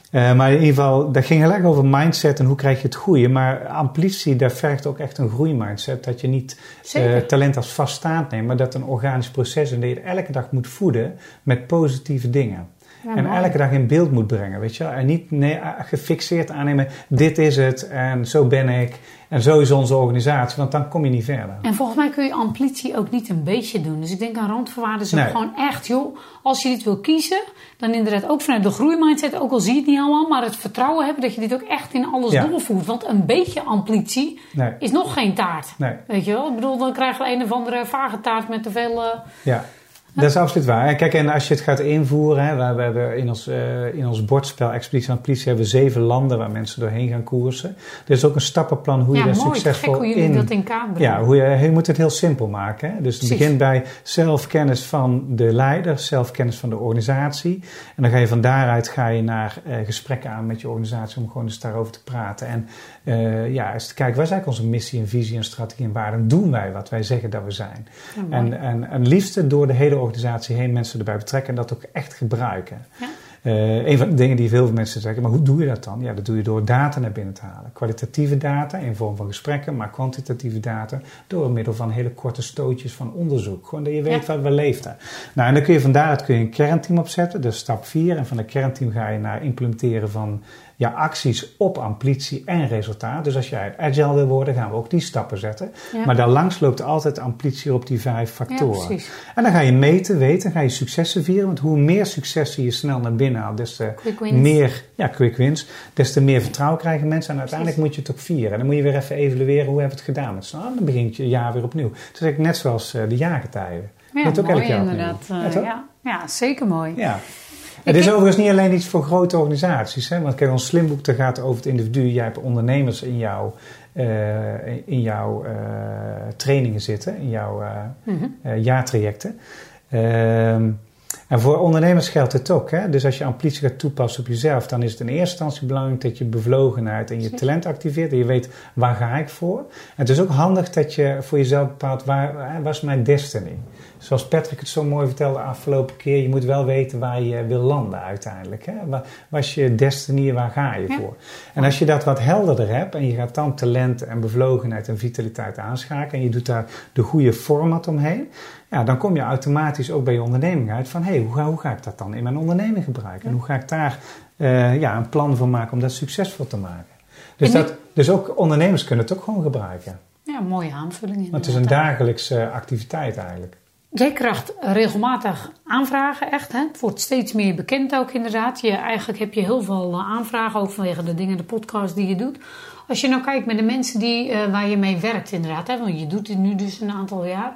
Eh, maar in ieder geval, dat ging heel erg over mindset en hoe krijg je het goede. Maar amplitie, daar vergt ook echt een groeimindset. Dat je niet eh, talent als vaststaand neemt, maar dat een organisch proces is. En dat je het elke dag moet voeden met positieve dingen. Ja, en elke dag in beeld moet brengen, weet je wel. En niet nee, ah, gefixeerd aannemen, dit is het en zo ben ik en zo is onze organisatie, want dan kom je niet verder. En volgens mij kun je amplitie ook niet een beetje doen. Dus ik denk aan randvoorwaarden is ook Nee. gewoon echt, joh, als je dit wil kiezen, dan inderdaad ook vanuit de groeimindset, ook al zie je het niet allemaal, maar het vertrouwen hebben dat je dit ook echt in alles Ja. doorvoert. Want een beetje amplitie Nee, is nog geen taart. nee, Weet je wel? Ik bedoel, dan krijgen we een of andere vage taart met te veel... eh, ja. Dat is absoluut waar. Kijk, en als je het gaat invoeren, hè, we, we hebben in ons, eh, in ons bordspel Expeditie Amplitie hebben we zeven landen waar mensen doorheen gaan koersen. Er is ook een stappenplan hoe je daar mooi. Succesvol gek hoe jullie in dat in kaart brengen. Ja, hoe je, je moet het heel simpel maken. Hè? Dus het begint bij zelfkennis van de leider, zelfkennis van de organisatie. En dan ga je van daaruit ga je naar eh, gesprekken aan met je organisatie om gewoon eens daarover te praten. En eh, ja, eens te kijken, waar is eigenlijk onze missie en visie en strategie en waarom doen wij wat wij zeggen dat we zijn? Ja. En, en, en liefste door de hele organisatie heen mensen erbij betrekken en dat ook echt gebruiken. Ja. Eh, een van de dingen die veel mensen zeggen, maar hoe doe je dat dan? Ja, dat doe je door data naar binnen te halen. Kwalitatieve data in vorm van gesprekken, maar kwantitatieve data door middel van hele korte stootjes van onderzoek. Gewoon dat je weet Ja. wat we leefden. Nou, en dan kun je van daaruit kun je een kernteam opzetten, dus stap 4. En van een kernteam ga je naar implementeren van ja, acties op amplitie en resultaat. Dus als jij agile wil worden, gaan we ook die stappen zetten. Ja. Maar daarlangs loopt altijd amplitie op die vijf ja, factoren. precies. En dan ga je meten, weten, ga je successen vieren. Want hoe meer successen je snel naar binnen haalt, des te meer ja, quick wins, des te meer vertrouwen krijgen mensen. En uiteindelijk moet je het ook vieren. En dan moet je weer even evalueren hoe hebben we het gedaan met. Dan begint je jaar weer opnieuw. Het is net zoals eh, de jaargetijden. Ja, Moet ook mooi elk jaar opnieuw. inderdaad. Eh, Ja, ja, ja, zeker mooi. Ja. Het is overigens niet alleen iets voor grote organisaties. Hè? Want kijk, ons slimboek daar gaat over het individu. Jij hebt ondernemers in jouw, eh, in jouw eh, trainingen zitten, in jouw eh, Mhm. jaartrajecten. Ehm, en voor ondernemers geldt het ook. Hè? Dus als je amplitie gaat toepassen op jezelf, dan is het in eerste instantie belangrijk dat je bevlogenheid en je talent activeert. En je weet waar ga ik voor. En het is ook handig dat je voor jezelf bepaalt waar, was mijn destiny. Zoals Patrick het zo mooi vertelde de afgelopen keer, je moet wel weten waar je wil landen uiteindelijk. Hè? Waar was je destiny, waar ga je Ja. voor? En als je dat wat helderder hebt en je gaat dan talent en bevlogenheid en vitaliteit aanschakelen en je doet daar de goede format omheen, ja, dan kom je automatisch ook bij je onderneming uit van hé, hey, hoe, ga, hoe ga ik dat dan in mijn onderneming gebruiken? En hoe ga ik daar eh, ja, een plan voor maken om dat succesvol te maken? Dus, dat, dus ook ondernemers kunnen het ook gewoon gebruiken. Ja, mooie aanvulling. Want het is een inderdaad. dagelijkse activiteit eigenlijk. Jij krijgt regelmatig aanvragen, echt. Hè? Het wordt steeds meer bekend ook inderdaad. Je, eigenlijk heb je heel veel eh, aanvragen, ook vanwege de dingen, de podcast die je doet. Als je nou kijkt met de mensen die, eh, waar je mee werkt inderdaad, hè? want je doet dit nu dus een aantal jaar.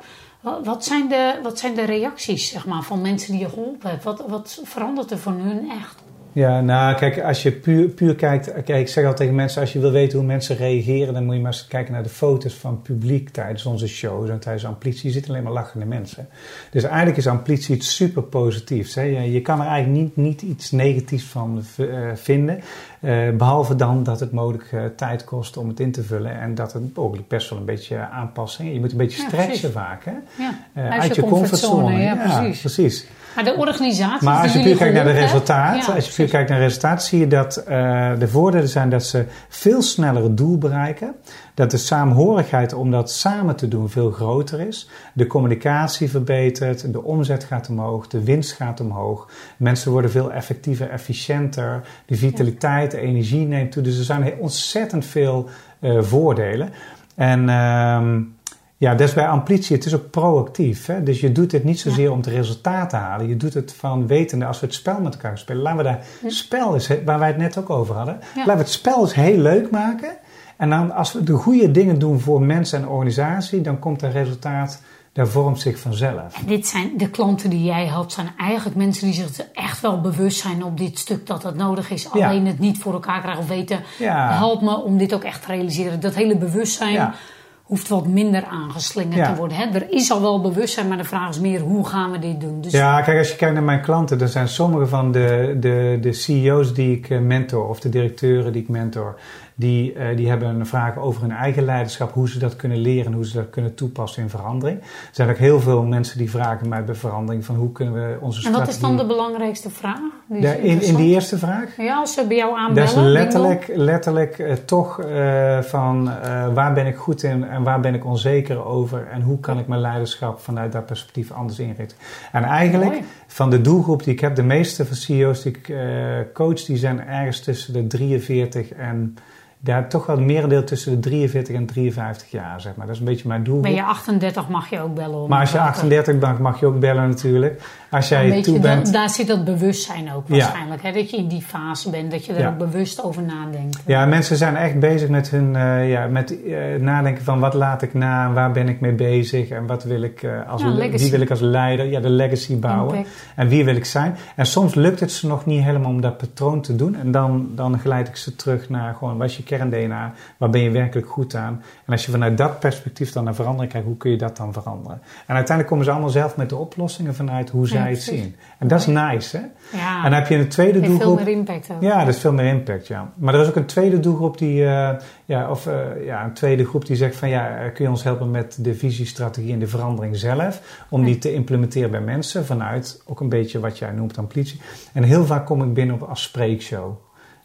Wat, zijn, de, wat zijn de reacties zeg maar, van mensen die je geholpen hebt? Wat, wat verandert er van hun echt? Ja, nou kijk, als je puur, puur kijkt, kijk, ik zeg altijd tegen mensen, als je wil weten hoe mensen reageren, dan moet je maar eens kijken naar de foto's van het publiek tijdens onze shows en tijdens amplitie. Je ziet alleen maar lachende mensen. Dus eigenlijk is amplitie iets super positiefs. Hè? Je, je kan er eigenlijk niet, niet iets negatiefs van eh, vinden, eh, behalve dan dat het mogelijk eh, tijd kost om het in te vullen en dat het mogelijk best wel een beetje aanpassing. Je moet een beetje Ja, stretchen precies. vaak, hè? Ja, Eh, uit uit je je comfortzone, comfortzone. ja, precies. precies. Maar de organisatie. Maar als je puur kijkt naar de Ja, als je puur kijkt naar de resultaten, zie je dat eh, de voordelen zijn dat ze veel sneller het doel bereiken. Dat de saamhorigheid om dat samen te doen veel groter is. De communicatie verbetert, de omzet gaat omhoog, de winst gaat omhoog. Mensen worden veel effectiever, efficiënter. De vitaliteit, de energie neemt toe. Dus er zijn ontzettend veel eh, voordelen. En ehm, ja, dat is bij amplitie. Het is ook proactief. Hè? Dus je doet het niet zozeer om de resultaten te halen. Je doet het van wetende als we het spel met elkaar spelen. Laten we daar spel is, waar wij het net ook over hadden. Ja. Laten we het spel eens heel leuk maken. En dan als we de goede dingen doen voor mensen en organisatie, dan komt het resultaat, daar vormt zich vanzelf. En dit zijn de klanten die jij helpt, zijn eigenlijk mensen die zich echt wel bewust zijn op dit stuk dat het nodig is. Ja. Alleen het niet voor elkaar krijgen of weten. Ja. Help me om dit ook echt te realiseren. Dat hele bewustzijn Ja. hoeft wat minder aangeslingerd te worden. Hè? Er is al wel bewustzijn, maar de vraag is meer hoe gaan we dit doen. Dus Ja, kijk, als je kijkt naar mijn klanten, dan zijn sommige van de, de, de CEO's die ik eh, mentor, of de directeuren die ik mentor, die, eh, die hebben een vraag over hun eigen leiderschap, hoe ze dat kunnen leren en hoe ze dat kunnen toepassen in verandering. Er zijn ook heel veel mensen die vragen mij bij verandering van hoe kunnen we onze en strategie... wat is dan de belangrijkste vraag? Die Ja, in, in die eerste vraag? Ja, als ze bij jou aanbellen. Dat is letterlijk, letterlijk eh, toch eh, van waar ben ik goed in en waar ben ik onzeker over en hoe kan ik mijn leiderschap vanuit dat perspectief anders inrichten. En eigenlijk Mooi. van de doelgroep die ik heb, de meeste van CEO's die ik coach, die zijn ergens tussen de 43 en daar toch wel een merendeel tussen de 43 en 53 jaar, zeg maar. Dat is een beetje mijn doelgroep. Ben je 38 mag je ook bellen. maar als je te praten. 38 bent, mag je ook bellen natuurlijk. Als jij toe bent... dat- daar zit dat bewustzijn ook Ja. waarschijnlijk. Hè? Dat je in die fase bent, dat je er Ja. ook bewust over nadenkt. Ja, mensen zijn echt bezig met hun eh, ja, met, eh, nadenken van wat laat ik na, waar ben ik mee bezig en wat wil ik, eh, als Ja, wie wil ik als leider, ja, de legacy bouwen Impact. en wie wil ik zijn. En soms lukt het ze nog niet helemaal om dat patroon te doen en dan, dan geleid ik ze terug naar gewoon wat is je kern-DNA, waar ben je werkelijk goed aan. En als je vanuit dat perspectief dan naar verandering kijkt, hoe kun je dat dan veranderen? En uiteindelijk komen ze allemaal zelf met de oplossingen vanuit hoe zij het zien. En dat is nice, hè? Ja, En dan heb je een tweede heeft veel doelgroep. meer impact ook. Ja, dat is veel meer impact, ja. Maar er is ook een tweede doelgroep die, eh, ja, of eh, ja, een tweede groep die zegt van ja, eh, kun je ons helpen met de visie, strategie en de verandering zelf, om die te implementeren bij mensen vanuit ook een beetje wat jij noemt amplitie. En heel vaak kom ik binnen op als spreekshow.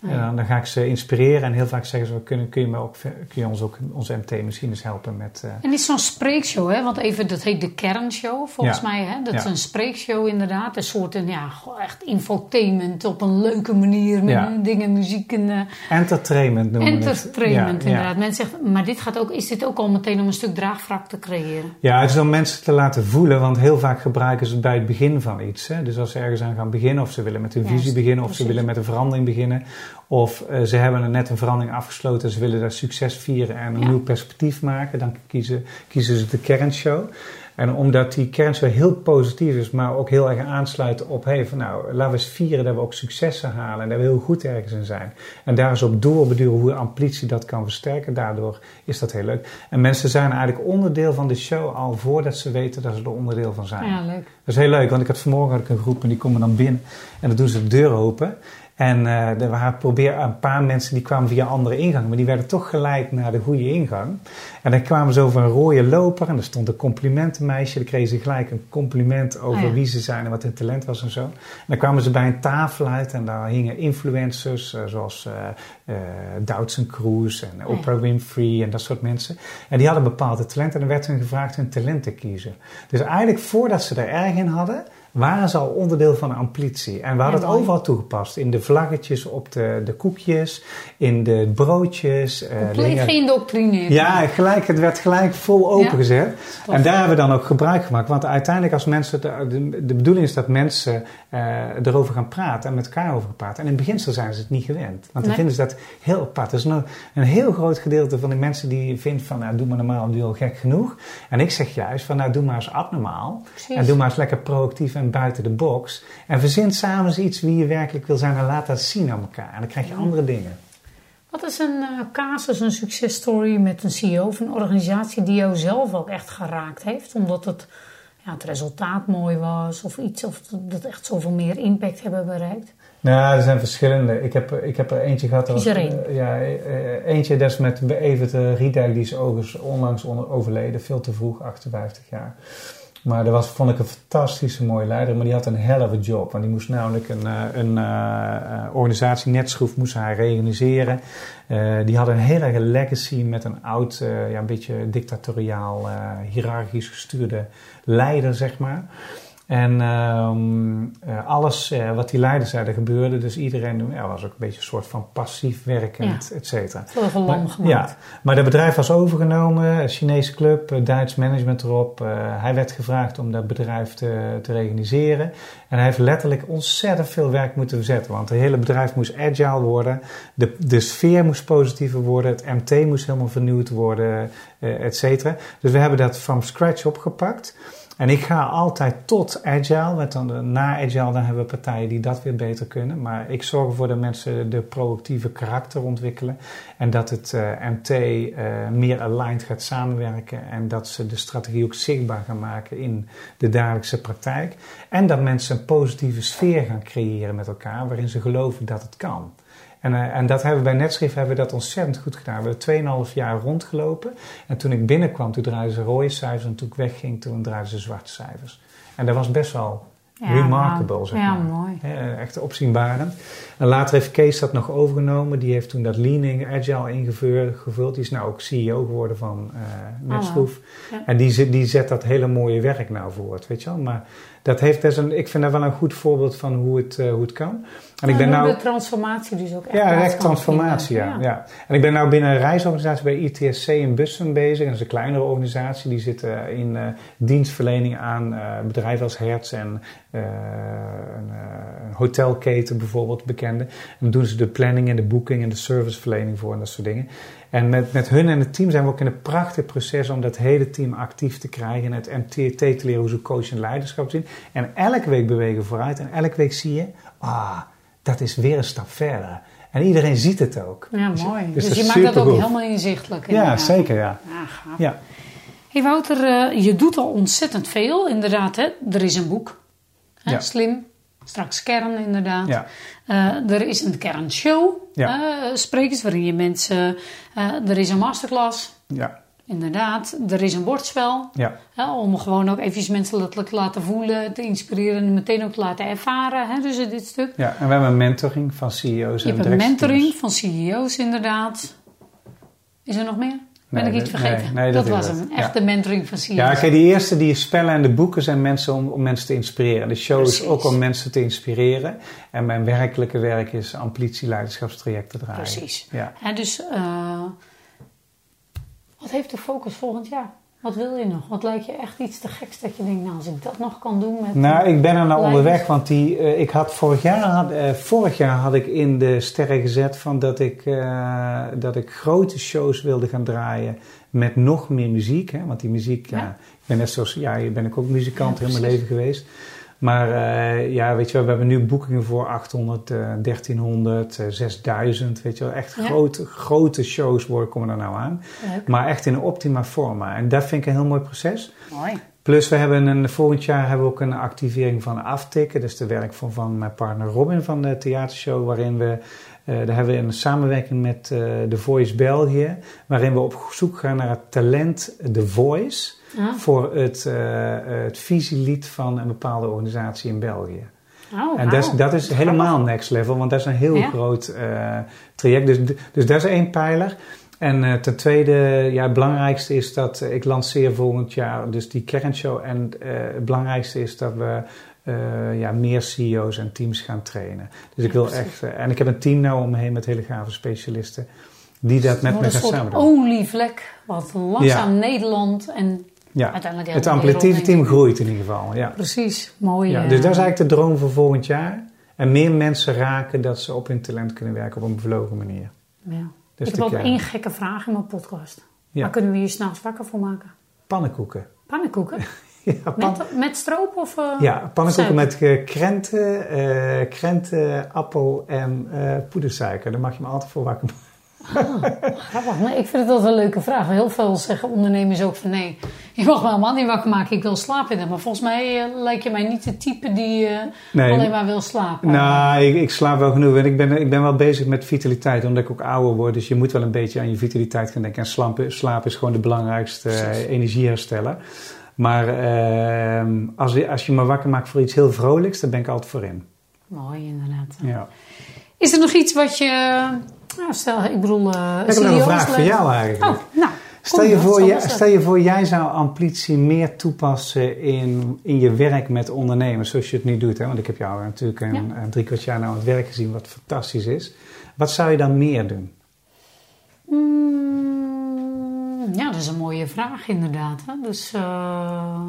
En dan, dan ga ik ze inspireren en heel vaak zeggen ze, kunnen, kun, je me ook, kun je ons ook, onze MT misschien eens helpen met... eh, En dit is zo'n spreekshow, hè? want even, dat heet de kernshow volgens Ja. mij. Hè? Dat is Ja. een spreekshow inderdaad. Een soort een, ja, echt infotainment op een leuke manier. Met Ja. dingen, muziek en eh, entertainment noemen we het. entertainment Ja, ja. inderdaad. Mensen zeggen, maar dit gaat ook, is dit ook al meteen om een stuk draagvlak te creëren? Ja, het is om mensen te laten voelen, want heel vaak gebruiken ze het bij het begin van iets. Hè? Dus als ze ergens aan gaan beginnen, of ze willen met een Juist, visie beginnen, of precies. ze willen met een verandering beginnen, of eh, ze hebben er net een verandering afgesloten, ze willen daar succes vieren en een Ja. nieuw perspectief maken, dan kiezen, kiezen ze de kernshow. En omdat die kernshow heel positief is, maar ook heel erg aansluit op, hey, van nou, laten we eens vieren dat we ook successen halen en dat we heel goed ergens in zijn. En daar is op doorbeduren hoe amplitie dat kan versterken. Daardoor is dat heel leuk. En mensen zijn eigenlijk onderdeel van de show al voordat ze weten dat ze er onderdeel van zijn. Ja, leuk. Dat is heel leuk, want ik had vanmorgen had ik een groep en die komen dan binnen en dan doen ze de deur open. En eh er waren probeer een paar mensen die kwamen via andere ingangen, maar die werden toch geleid naar de goede ingang. En dan kwamen ze over een rode loper en er stond een complimentenmeisje. Dan kregen ze gelijk een compliment over ja. wie ze zijn en wat hun talent was en zo. En dan kwamen ze bij een tafel uit en daar hingen influencers eh, zoals eh eh Doutzen Cruz en ja. Oprah Winfrey en dat soort mensen. En die hadden bepaalde talenten en dan werd hun gevraagd hun talent te kiezen. Dus eigenlijk voordat ze er erg in hadden, waren ze al onderdeel van de amplitie. En we hadden Ja, het overal toegepast. In de vlaggetjes op de, de koekjes, in de broodjes. eh, Compleet dingen. geïndoctrineerd. Ja, gelijk, het werd gelijk vol opengezet. Tof. En daar hebben we dan ook gebruik gemaakt. Want uiteindelijk als mensen, de, de, de bedoeling is dat mensen eh, erover gaan praten en met elkaar over gaan praten. En in het beginsel zijn ze het niet gewend. Want dan Nee. vinden ze dat heel apart. Er is nog een heel groot gedeelte van de mensen die vindt van, nou doe maar normaal, doe al gek genoeg. En ik zeg juist van, nou doe maar eens abnormaal. Precies. En doe maar eens lekker proactief en buiten de box. En verzin samen eens iets wie je werkelijk wil zijn en laat dat zien aan elkaar. En dan krijg je andere dingen. Wat is een eh, casus, een successtory met een CEO of een organisatie die jou zelf ook echt geraakt heeft? Omdat het, ja, het resultaat mooi was of iets, of dat echt zoveel meer impact hebben bereikt? Nou, er zijn verschillende. Ik heb, ik heb er eentje gehad. er één. eh, ja, eh, eentje is met Evert uh, Riedijk, die is onlangs onder- overleden, veel te vroeg, 58 jaar. Maar dat was, vond ik een fantastische mooie leider, maar die had een hell of a job. Want die moest namelijk een, eh, een uh, organisatie, Netschroef, moest hij reorganiseren. Die had een hele legacy met een oud, ja, een beetje dictatoriaal, hiërarchisch gestuurde leider, zeg maar. En um, alles uh, wat die leiders zeiden gebeurde. Dus iedereen ja, was ook een beetje een soort van passief werkend, ja. et cetera. Ja, maar het bedrijf was overgenomen. Chinese club, Duits management erop. Uh, hij werd gevraagd om dat bedrijf te, te reorganiseren. En hij heeft letterlijk ontzettend veel werk moeten verzetten. Want het hele bedrijf moest agile worden. De, de sfeer moest positiever worden. Het MT moest helemaal vernieuwd worden, et cetera. Dus we hebben dat from scratch opgepakt. En ik ga altijd tot agile, want dan, na agile dan hebben we partijen die dat weer beter kunnen. Maar ik zorg ervoor dat mensen de proactieve karakter ontwikkelen en dat het uh, MT uh, meer aligned gaat samenwerken en dat ze de strategie ook zichtbaar gaan maken in de dagelijkse praktijk. En dat mensen een positieve sfeer gaan creëren met elkaar waarin ze geloven dat het kan. En, uh, en dat hebben we bij Netschrift hebben we dat ontzettend goed gedaan. We hebben 2,5 jaar rondgelopen. En toen ik binnenkwam, toen draaiden ze rode cijfers. En toen ik wegging, toen draaiden ze zwarte cijfers. En dat was best wel ja, remarkable, zeg ja, maar. mooi. echt opzienbarend. En later heeft Kees dat nog overgenomen. Die heeft toen dat Leaning Agile ingevuld. Die is nou ook CEO geworden van uh, Netschroef. ja. En die, die zet dat hele mooie werk nou voort, weet je wel. Maar dat heeft, dat een, ik vind dat wel een goed voorbeeld van hoe het, uh, hoe het kan. En ik ben nou, de transformatie dus ook echt. Ja, echt transformatie, ja, ja. ja. En ik ben nou binnen een reisorganisatie bij ITSC in Bussen bezig. Dat is een kleinere organisatie. Die zit uh, in uh, dienstverlening aan bedrijven als Hertz en een, een, hotelketen bijvoorbeeld bekende. En dan doen ze de planning en de boeking en de serviceverlening voor en dat soort dingen. En met, met hun en het team zijn we ook in een prachtig proces om dat hele team actief te krijgen. En het MT te leren hoe ze coach en leiderschap zien. En elke week bewegen vooruit. En elke week zie je, ah, dat is weer een stap verder. En iedereen ziet het ook. Ja, mooi. Dus, dus je maakt dat ook helemaal inzichtelijk. Ja, zeker, ja. Ja, gaaf. Ja. Hey Wouter, uh, je doet al ontzettend veel. Inderdaad, hè? er is een boek. Hè? Ja. Slim, straks kern inderdaad. Ja. Uh, er is een kernshow, ja. uh, sprekers waarin je mensen... Uh, er is een masterclass. Ja. Inderdaad, er is een bordspel. Ja. om gewoon ook even mensen letterlijk te laten voelen, te inspireren en meteen ook te laten ervaren. Hè, dus dit stuk. Ja, en we hebben een mentoring van CEO's en Je hebt een mentoring van CEO's inderdaad. Is er nog meer? Ben ik iets vergeten? Nee, nee, dat, dat was hem. Echt de mentoring van CEO's. Ja, kijk, die eerste, die spellen en de boeken zijn mensen om, om mensen te inspireren. De show Precies. is ook om mensen te inspireren. En mijn werkelijke werk is amplitie leiderschapstrajecten draaien. Precies. Ja. En dus, uh, wat heeft de focus volgend jaar? Wat wil je nog? Wat lijkt je echt iets te geks dat je denkt, nou als ik dat nog kan doen met... Nou, ik ben er nou onderweg, want die, uh, ik had vorig jaar, had, uh, vorig jaar had ik in de sterren gezet van dat ik, uh, dat ik grote shows wilde gaan draaien met nog meer muziek. Hè? Want die muziek, ja. ja ik ben net zoals, ja, ben ik ook muzikant ja, heel mijn leven geweest. Maar uh, ja, weet je wel, we hebben nu boekingen voor 800, uh, 1300, uh, 6000. Weet je wel, echt ja. grote, grote shows worden, komen er nou aan. Leuk. Maar echt in een optima forma. En dat vind ik een heel mooi proces. Mooi. Plus we hebben een, volgend jaar hebben we ook een activering van aftikken. Dus de werk van, van mijn partner Robin van de theatershow. Waarin we, daar hebben we een samenwerking met uh, The Voice België. Waarin we op zoek gaan naar het talent The Voice. Ah. Voor het, uh, het visielied van een bepaalde organisatie in België. Oh, en dat is, dat is helemaal next level, want dat is een heel Ja. groot traject. Dus, dus dat is één pijler. En uh, ten tweede, ja, het belangrijkste is dat uh, ik lanceer volgend jaar dus die kernshow. En het belangrijkste is dat we ja, meer CEO's en teams gaan trainen. Dus ik wil echt, en ik heb een team nou om me heen met hele gave specialisten. Die dat met me gaan samen Een doen. olievlek, wat langzaam Nederland en Ja, uiteindelijk het wereld, team groeit in ieder geval. Ja. Precies, mooi. Ja, eh, dus dat is eigenlijk de droom voor volgend jaar. En meer mensen raken dat ze op hun talent kunnen werken op een bevlogen manier. ja. Dus ik heb ook kern. één gekke vraag in mijn podcast. Ja. Waar kunnen we je s'nachts wakker voor maken? Pannenkoeken. Pannenkoeken? <laughs> <laughs> Ja, Met, met stroop of... eh, ja pannenkoeken met krenten, eh, krenten, appel en eh, poedersuiker. Daar mag je me altijd voor wakker maken. Grappig. Nee, ik vind het altijd een leuke vraag. Heel veel zeggen ondernemers ook van nee, je mag me helemaal niet wakker maken. Ik wil slapen in. Maar volgens mij lijkt je mij niet de type die Nee. alleen maar wil slapen. Nou, ik, ik slaap wel genoeg. En ik ben, ik ben wel bezig met vitaliteit, omdat ik ook ouder word. Dus je moet wel een beetje aan je vitaliteit gaan denken. En slapen, slaap is gewoon de belangrijkste eh, Precies. energiehersteller. Maar ehm, als, je, als je me wakker maakt voor iets heel vrolijks, dan ben ik altijd voor in. Mooi, inderdaad. Ja. Is er nog iets wat je... Nou, stel, ik bedoel... eh Ik heb nog een vraag voor jou eigenlijk. Oh, nou. Stel je, voor, je, stel je voor, jij zou amplitie meer toepassen in, in je werk met ondernemers, zoals je het nu doet. Hè? Want ik heb jou natuurlijk een, Ja. een drie kwart jaar nou aan het werk gezien, wat fantastisch is. Wat zou je dan meer doen? Mm, ja, dat is een mooie vraag inderdaad. Hè? Dus eh,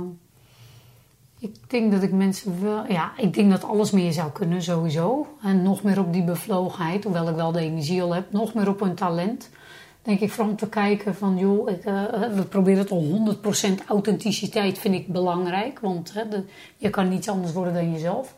ik denk dat ik mensen wel... Ja, ik denk dat alles meer zou kunnen sowieso. En nog meer op die bevlogenheid, hoewel ik wel de energie al heb. Nog meer op hun talent. Denk ik vooral om te kijken van, joh, ik, eh, we proberen het al 100% authenticiteit vind ik belangrijk. Want hè, de- je kan niets anders worden dan jezelf.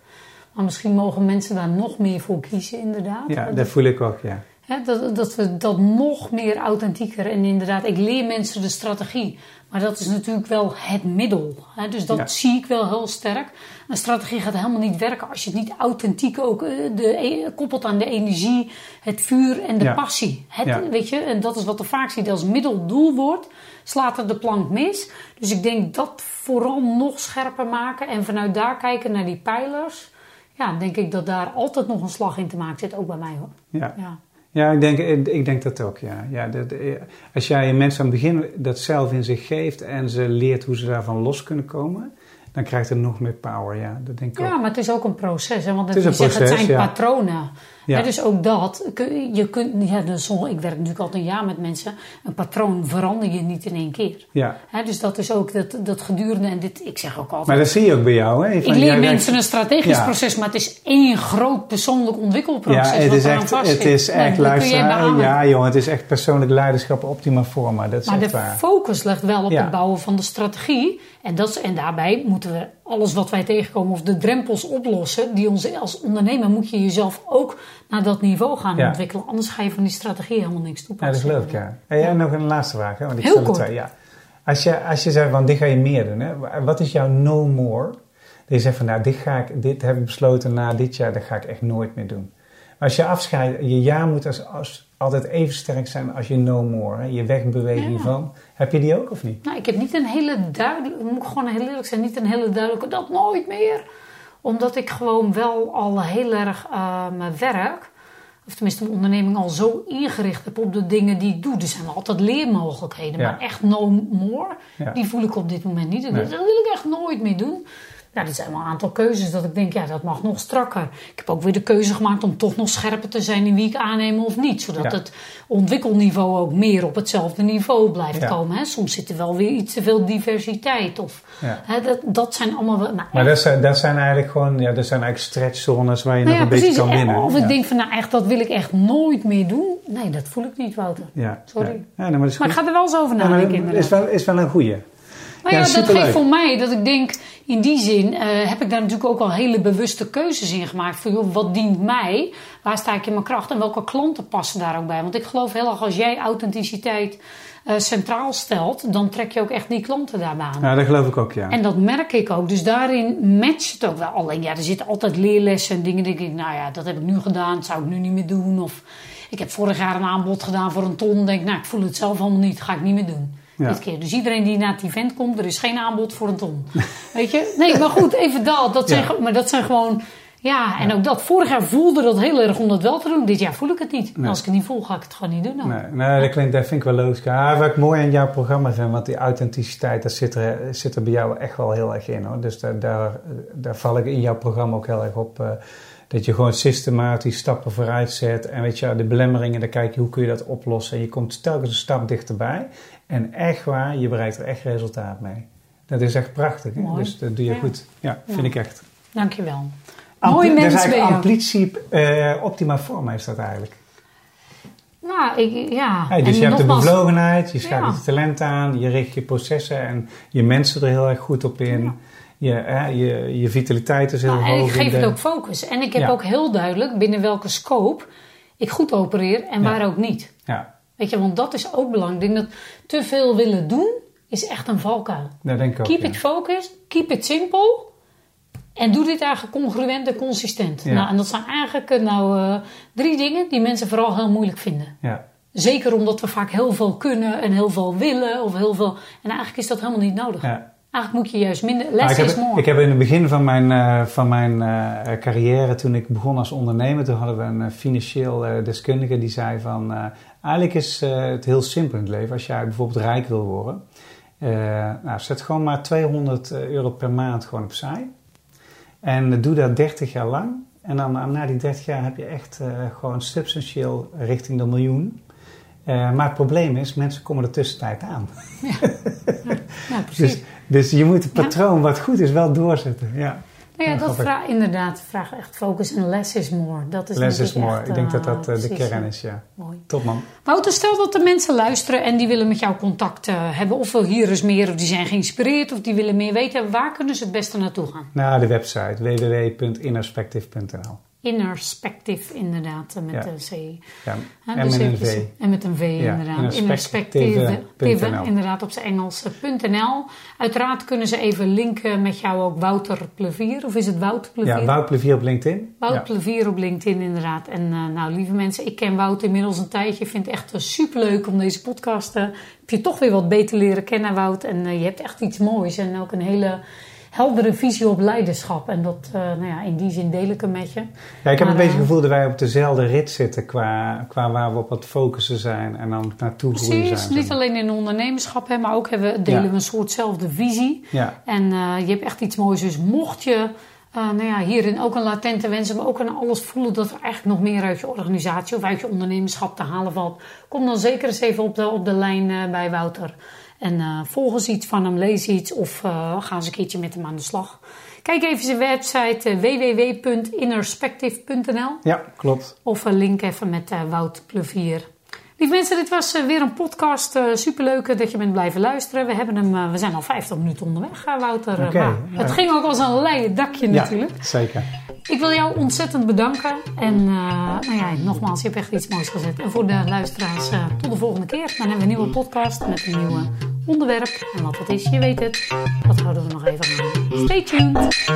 Maar misschien mogen mensen daar nog meer voor kiezen inderdaad. Ja, dat voel ik ook, ja. Dat, dat we dat nog meer authentieker en inderdaad, ik leer mensen de strategie. Maar dat is natuurlijk wel het middel. Dus dat Ja. zie ik wel heel sterk. Een strategie gaat helemaal niet werken als je het niet authentiek ook eh, de, e- koppelt aan de energie, het vuur en de Ja. passie. Het, Ja. weet je, en dat is wat er vaak ziet als middeldoelwoord. Slaat er de plank mis. Dus ik denk dat vooral nog scherper maken en vanuit daar kijken naar die pijlers. Ja, denk ik dat daar altijd nog een slag in te maken zit, ook bij mij hoor. Ja, Ja. ik, denk, ik denk dat ook, ja. ja dat, eh, als jij mensen aan het begin dat zelf in zich geeft en ze leert hoe ze daarvan los kunnen komen, dan krijgt het nog meer power, ja. Dat denk ik Ja, ook. maar het is ook een proces. Hè? Want Het is een het zijn ja. patronen. Ja. Dus ook dat. Je kunt, ja, dus ik werk natuurlijk al een jaar met mensen. Een patroon verander je niet in één keer. Ja. Hè, dus dat is ook dat, dat gedurende. En dit, ik zeg ook altijd. Maar dat zie je ook bij jou, hè? ik leer mensen een strategisch Ja. proces, maar het is één groot persoonlijk ontwikkelproces. Ja, het is echt, het is Nou, echt luisteren. Ja, jongen, het is echt persoonlijk leiderschap optima forma. Dat is Maar de waar. focus ligt wel op het bouwen van de strategie. En, dat, en daarbij moeten we alles wat wij tegenkomen of de drempels oplossen. Die ons, als ondernemer moet je jezelf ook naar dat niveau gaan Ja. ontwikkelen. Anders ga je van die strategie helemaal niks Ja, toepassen. dat geloof ik, ja. En nog een laatste vraag, hè? Want ik Heel stel kort. twee, ja. Als je, als je zegt, van dit ga je meer doen, hè? Wat is jouw no more? Dat je zegt van, nou, dit, ga ik, dit heb ik besloten na dit jaar, dat ga ik echt nooit meer doen. Maar als je afscheidt, je ja moet als, als, altijd even sterk zijn als je no more. Hè? Je wegbeweging Ja. van. Heb je die ook of niet? Nou, ik heb niet een hele duidelijke, moet ik gewoon heel eerlijk zijn, niet een hele duidelijke, dat nooit meer. Omdat ik gewoon wel al heel erg eh, mijn werk, of tenminste mijn onderneming al zo ingericht heb op de dingen die ik doe. Er zijn altijd leermogelijkheden, Ja. maar echt no more, Ja. die voel ik op dit moment niet. Nee. Dat wil ik echt nooit meer doen. Ja, er zijn wel een aantal keuzes dat ik denk, ja, dat mag nog strakker. Ik heb ook weer de keuze gemaakt om toch nog scherper te zijn in wie ik aanneem of niet. Zodat Ja. het ontwikkelniveau ook meer op hetzelfde niveau blijft Ja. komen. Hè. Soms zit er wel weer iets te veel diversiteit. Of, Ja. hè, dat, dat zijn allemaal wel... Nou, Maar dat zijn, dat zijn eigenlijk gewoon, ja, dat zijn eigenlijk stretchzones waar je nou nog ja, een precies. beetje kan En winnen. Of ik ja. denk van, nou echt, dat wil ik echt nooit meer doen. Nee, dat voel ik niet, Wouter. ja. sorry. Ja, ja maar dat Maar ik ga er wel eens over Ja, nadenken dat inderdaad. is wel, is wel een goeie. Nou ja, Ja, dat geeft voor mij dat ik denk, in die zin eh, heb ik daar natuurlijk ook al hele bewuste keuzes in gemaakt. Van joh, wat dient mij? Waar sta ik in mijn kracht? En welke klanten passen daar ook bij? Want ik geloof heel erg als jij authenticiteit eh, centraal stelt, dan trek je ook echt die klanten daarbij aan. Ja, dat geloof ik ook, ja. En dat merk ik ook. Dus daarin matcht het ook wel. Alleen ja, er zitten altijd leerlessen en dingen. Denk ik, nou ja, dat heb ik nu gedaan. Dat zou ik nu niet meer doen. Of ik heb vorig jaar een aanbod gedaan voor een ton. Denk, nou, ik voel het zelf allemaal niet. Ga ik niet meer doen. Ja. Dit keer. Dus iedereen die naar het event komt, er is geen aanbod voor een ton. <laughs> Weet je? Nee, maar goed, even dat. dat zijn, Ja. Maar dat zijn gewoon. Ja, en ook dat. Vorig jaar voelde dat heel erg om dat wel te doen. Dit jaar voel ik het niet. Nee. Als ik het niet voel, ga ik het gewoon niet doen. dan. Nee, nee dat, klinkt, dat vind ik wel logisch. Ja, wat ik mooi aan jouw programma vind, want die authenticiteit, dat zit er, zit er bij jou echt wel heel erg in. Hoor. Dus daar, daar, daar val ik in jouw programma ook heel erg op. eh, dat je gewoon systematisch stappen vooruit zet. En weet je, de belemmeringen, dan kijk je hoe kun je dat oplossen. En je komt telkens een stap dichterbij. En echt waar, je bereikt er echt resultaat mee. Dat is echt prachtig. Hè? Dus dat doe je Ja. goed. Ja, vind Ja. ik echt. Dankjewel. Ampli- Mooi dat is mens ben eigenlijk je. amplitie eh, optima forma is dat eigenlijk. Nou, ik, ja. Hey, dus En je hebt de bevlogenheid, je schakelt Ja. je talent aan, je richt je processen en je mensen er heel erg goed op in. Ja. Je, hè, je, je vitaliteit is heel Nou, en hoog. ik in geef de- het ook focus. En ik heb ook heel duidelijk binnen welke scope ik goed opereer en waar ook niet. Ja, Weet je, want dat is ook belangrijk. Ik denk dat te veel willen doen is echt een valkuil. dat denk ik ook. Keep ja. it focused, keep it simple. En doe dit eigenlijk congruent en consistent. Ja. Nou, en dat zijn eigenlijk eh, nou, eh, drie dingen die mensen vooral heel moeilijk vinden. Ja. Zeker omdat we vaak heel veel kunnen en heel veel willen. Of heel veel, en eigenlijk is dat helemaal niet nodig. Ja. Eigenlijk moet je juist minder... Maar Less ik, heb, is more. ik heb in het begin van mijn, eh, van mijn carrière, toen ik begon als ondernemer, toen hadden we een financieel deskundige die zei van, eigenlijk is eh, het heel simpel in het leven. Als jij bijvoorbeeld rijk wil worden, eh, nou, zet gewoon maar 200 euro per maand gewoon opzij. En eh, doe dat 30 jaar lang. En dan eh, na die 30 jaar heb je echt eh, gewoon substantieel richting de miljoen. Eh, maar het probleem is, mensen komen er tussentijd aan. Ja, <laughs> precies. Dus, dus je moet het patroon wat goed is wel doorzetten. Ja. Ja, dat vraagt inderdaad vraagt echt focus en less is more. Dat is Less is more. echt, Ik denk dat eh, dat eh, de precies, kern is, ja. Mooi. Top man. Wouter, stel dat de mensen luisteren en die willen met jou contact eh, hebben. Of wil hier eens meer, of die zijn geïnspireerd, of die willen meer weten. Waar kunnen ze het beste naartoe gaan? Naar de website www.innerspective.nl Innerspective, inderdaad, eh, met de C. Ja, en dus met een V. En met een V, inderdaad. innerspective.nl. inderdaad, op zijn Engels. eh. Uiteraard kunnen ze even linken met jou ook Wouter Plevier. Of is het Wout Plevier? Ja, Wout Plevier op LinkedIn. Wout. Plevier op LinkedIn, inderdaad. En eh, nou, lieve mensen, ik ken Wout inmiddels een tijdje. Ik vind het echt super leuk om deze podcast... eh, heb je toch weer wat beter leren kennen, Wout. En eh, je hebt echt iets moois en ook een hele heldere visie op leiderschap. En dat, eh, nou ja, in die zin deel ik hem met je. Ja, ik heb Maar, een beetje eh, het gevoel dat wij op dezelfde rit zitten qua, qua waar we op het focussen zijn en dan naartoe groeien Precies, zijn. niet alleen in ondernemerschap, hè, maar ook hebben, delen Ja. we een soortzelfde visie. Ja, En eh, je hebt echt iets moois. Dus mocht je eh, nou ja, hierin ook een latente wens, maar ook aan alles voelen dat er eigenlijk nog meer uit je organisatie of uit je ondernemerschap te halen valt, kom dan zeker eens even op de, op de lijn eh, bij Wouter. En volg eens iets van hem, lees iets of eh, ga eens een keertje met hem aan de slag. Kijk even zijn website eh, www.innerspective.nl ja klopt. of een link even met Wout Plevier. Lieve mensen, dit was weer een podcast. superleuk dat je bent blijven luisteren. We, hebben hem, we zijn al 50 minuten onderweg, Wouter. Oké, maar ja. Het ging ook als een leien dakje natuurlijk. Ja, zeker. Ik wil jou ontzettend bedanken. En nou ja, nogmaals, je hebt echt iets moois gezet. En voor de luisteraars, tot de volgende keer. Dan hebben we een nieuwe podcast met een nieuw onderwerp. En wat het is, je weet het. Dat houden we nog even aan. Stay tuned.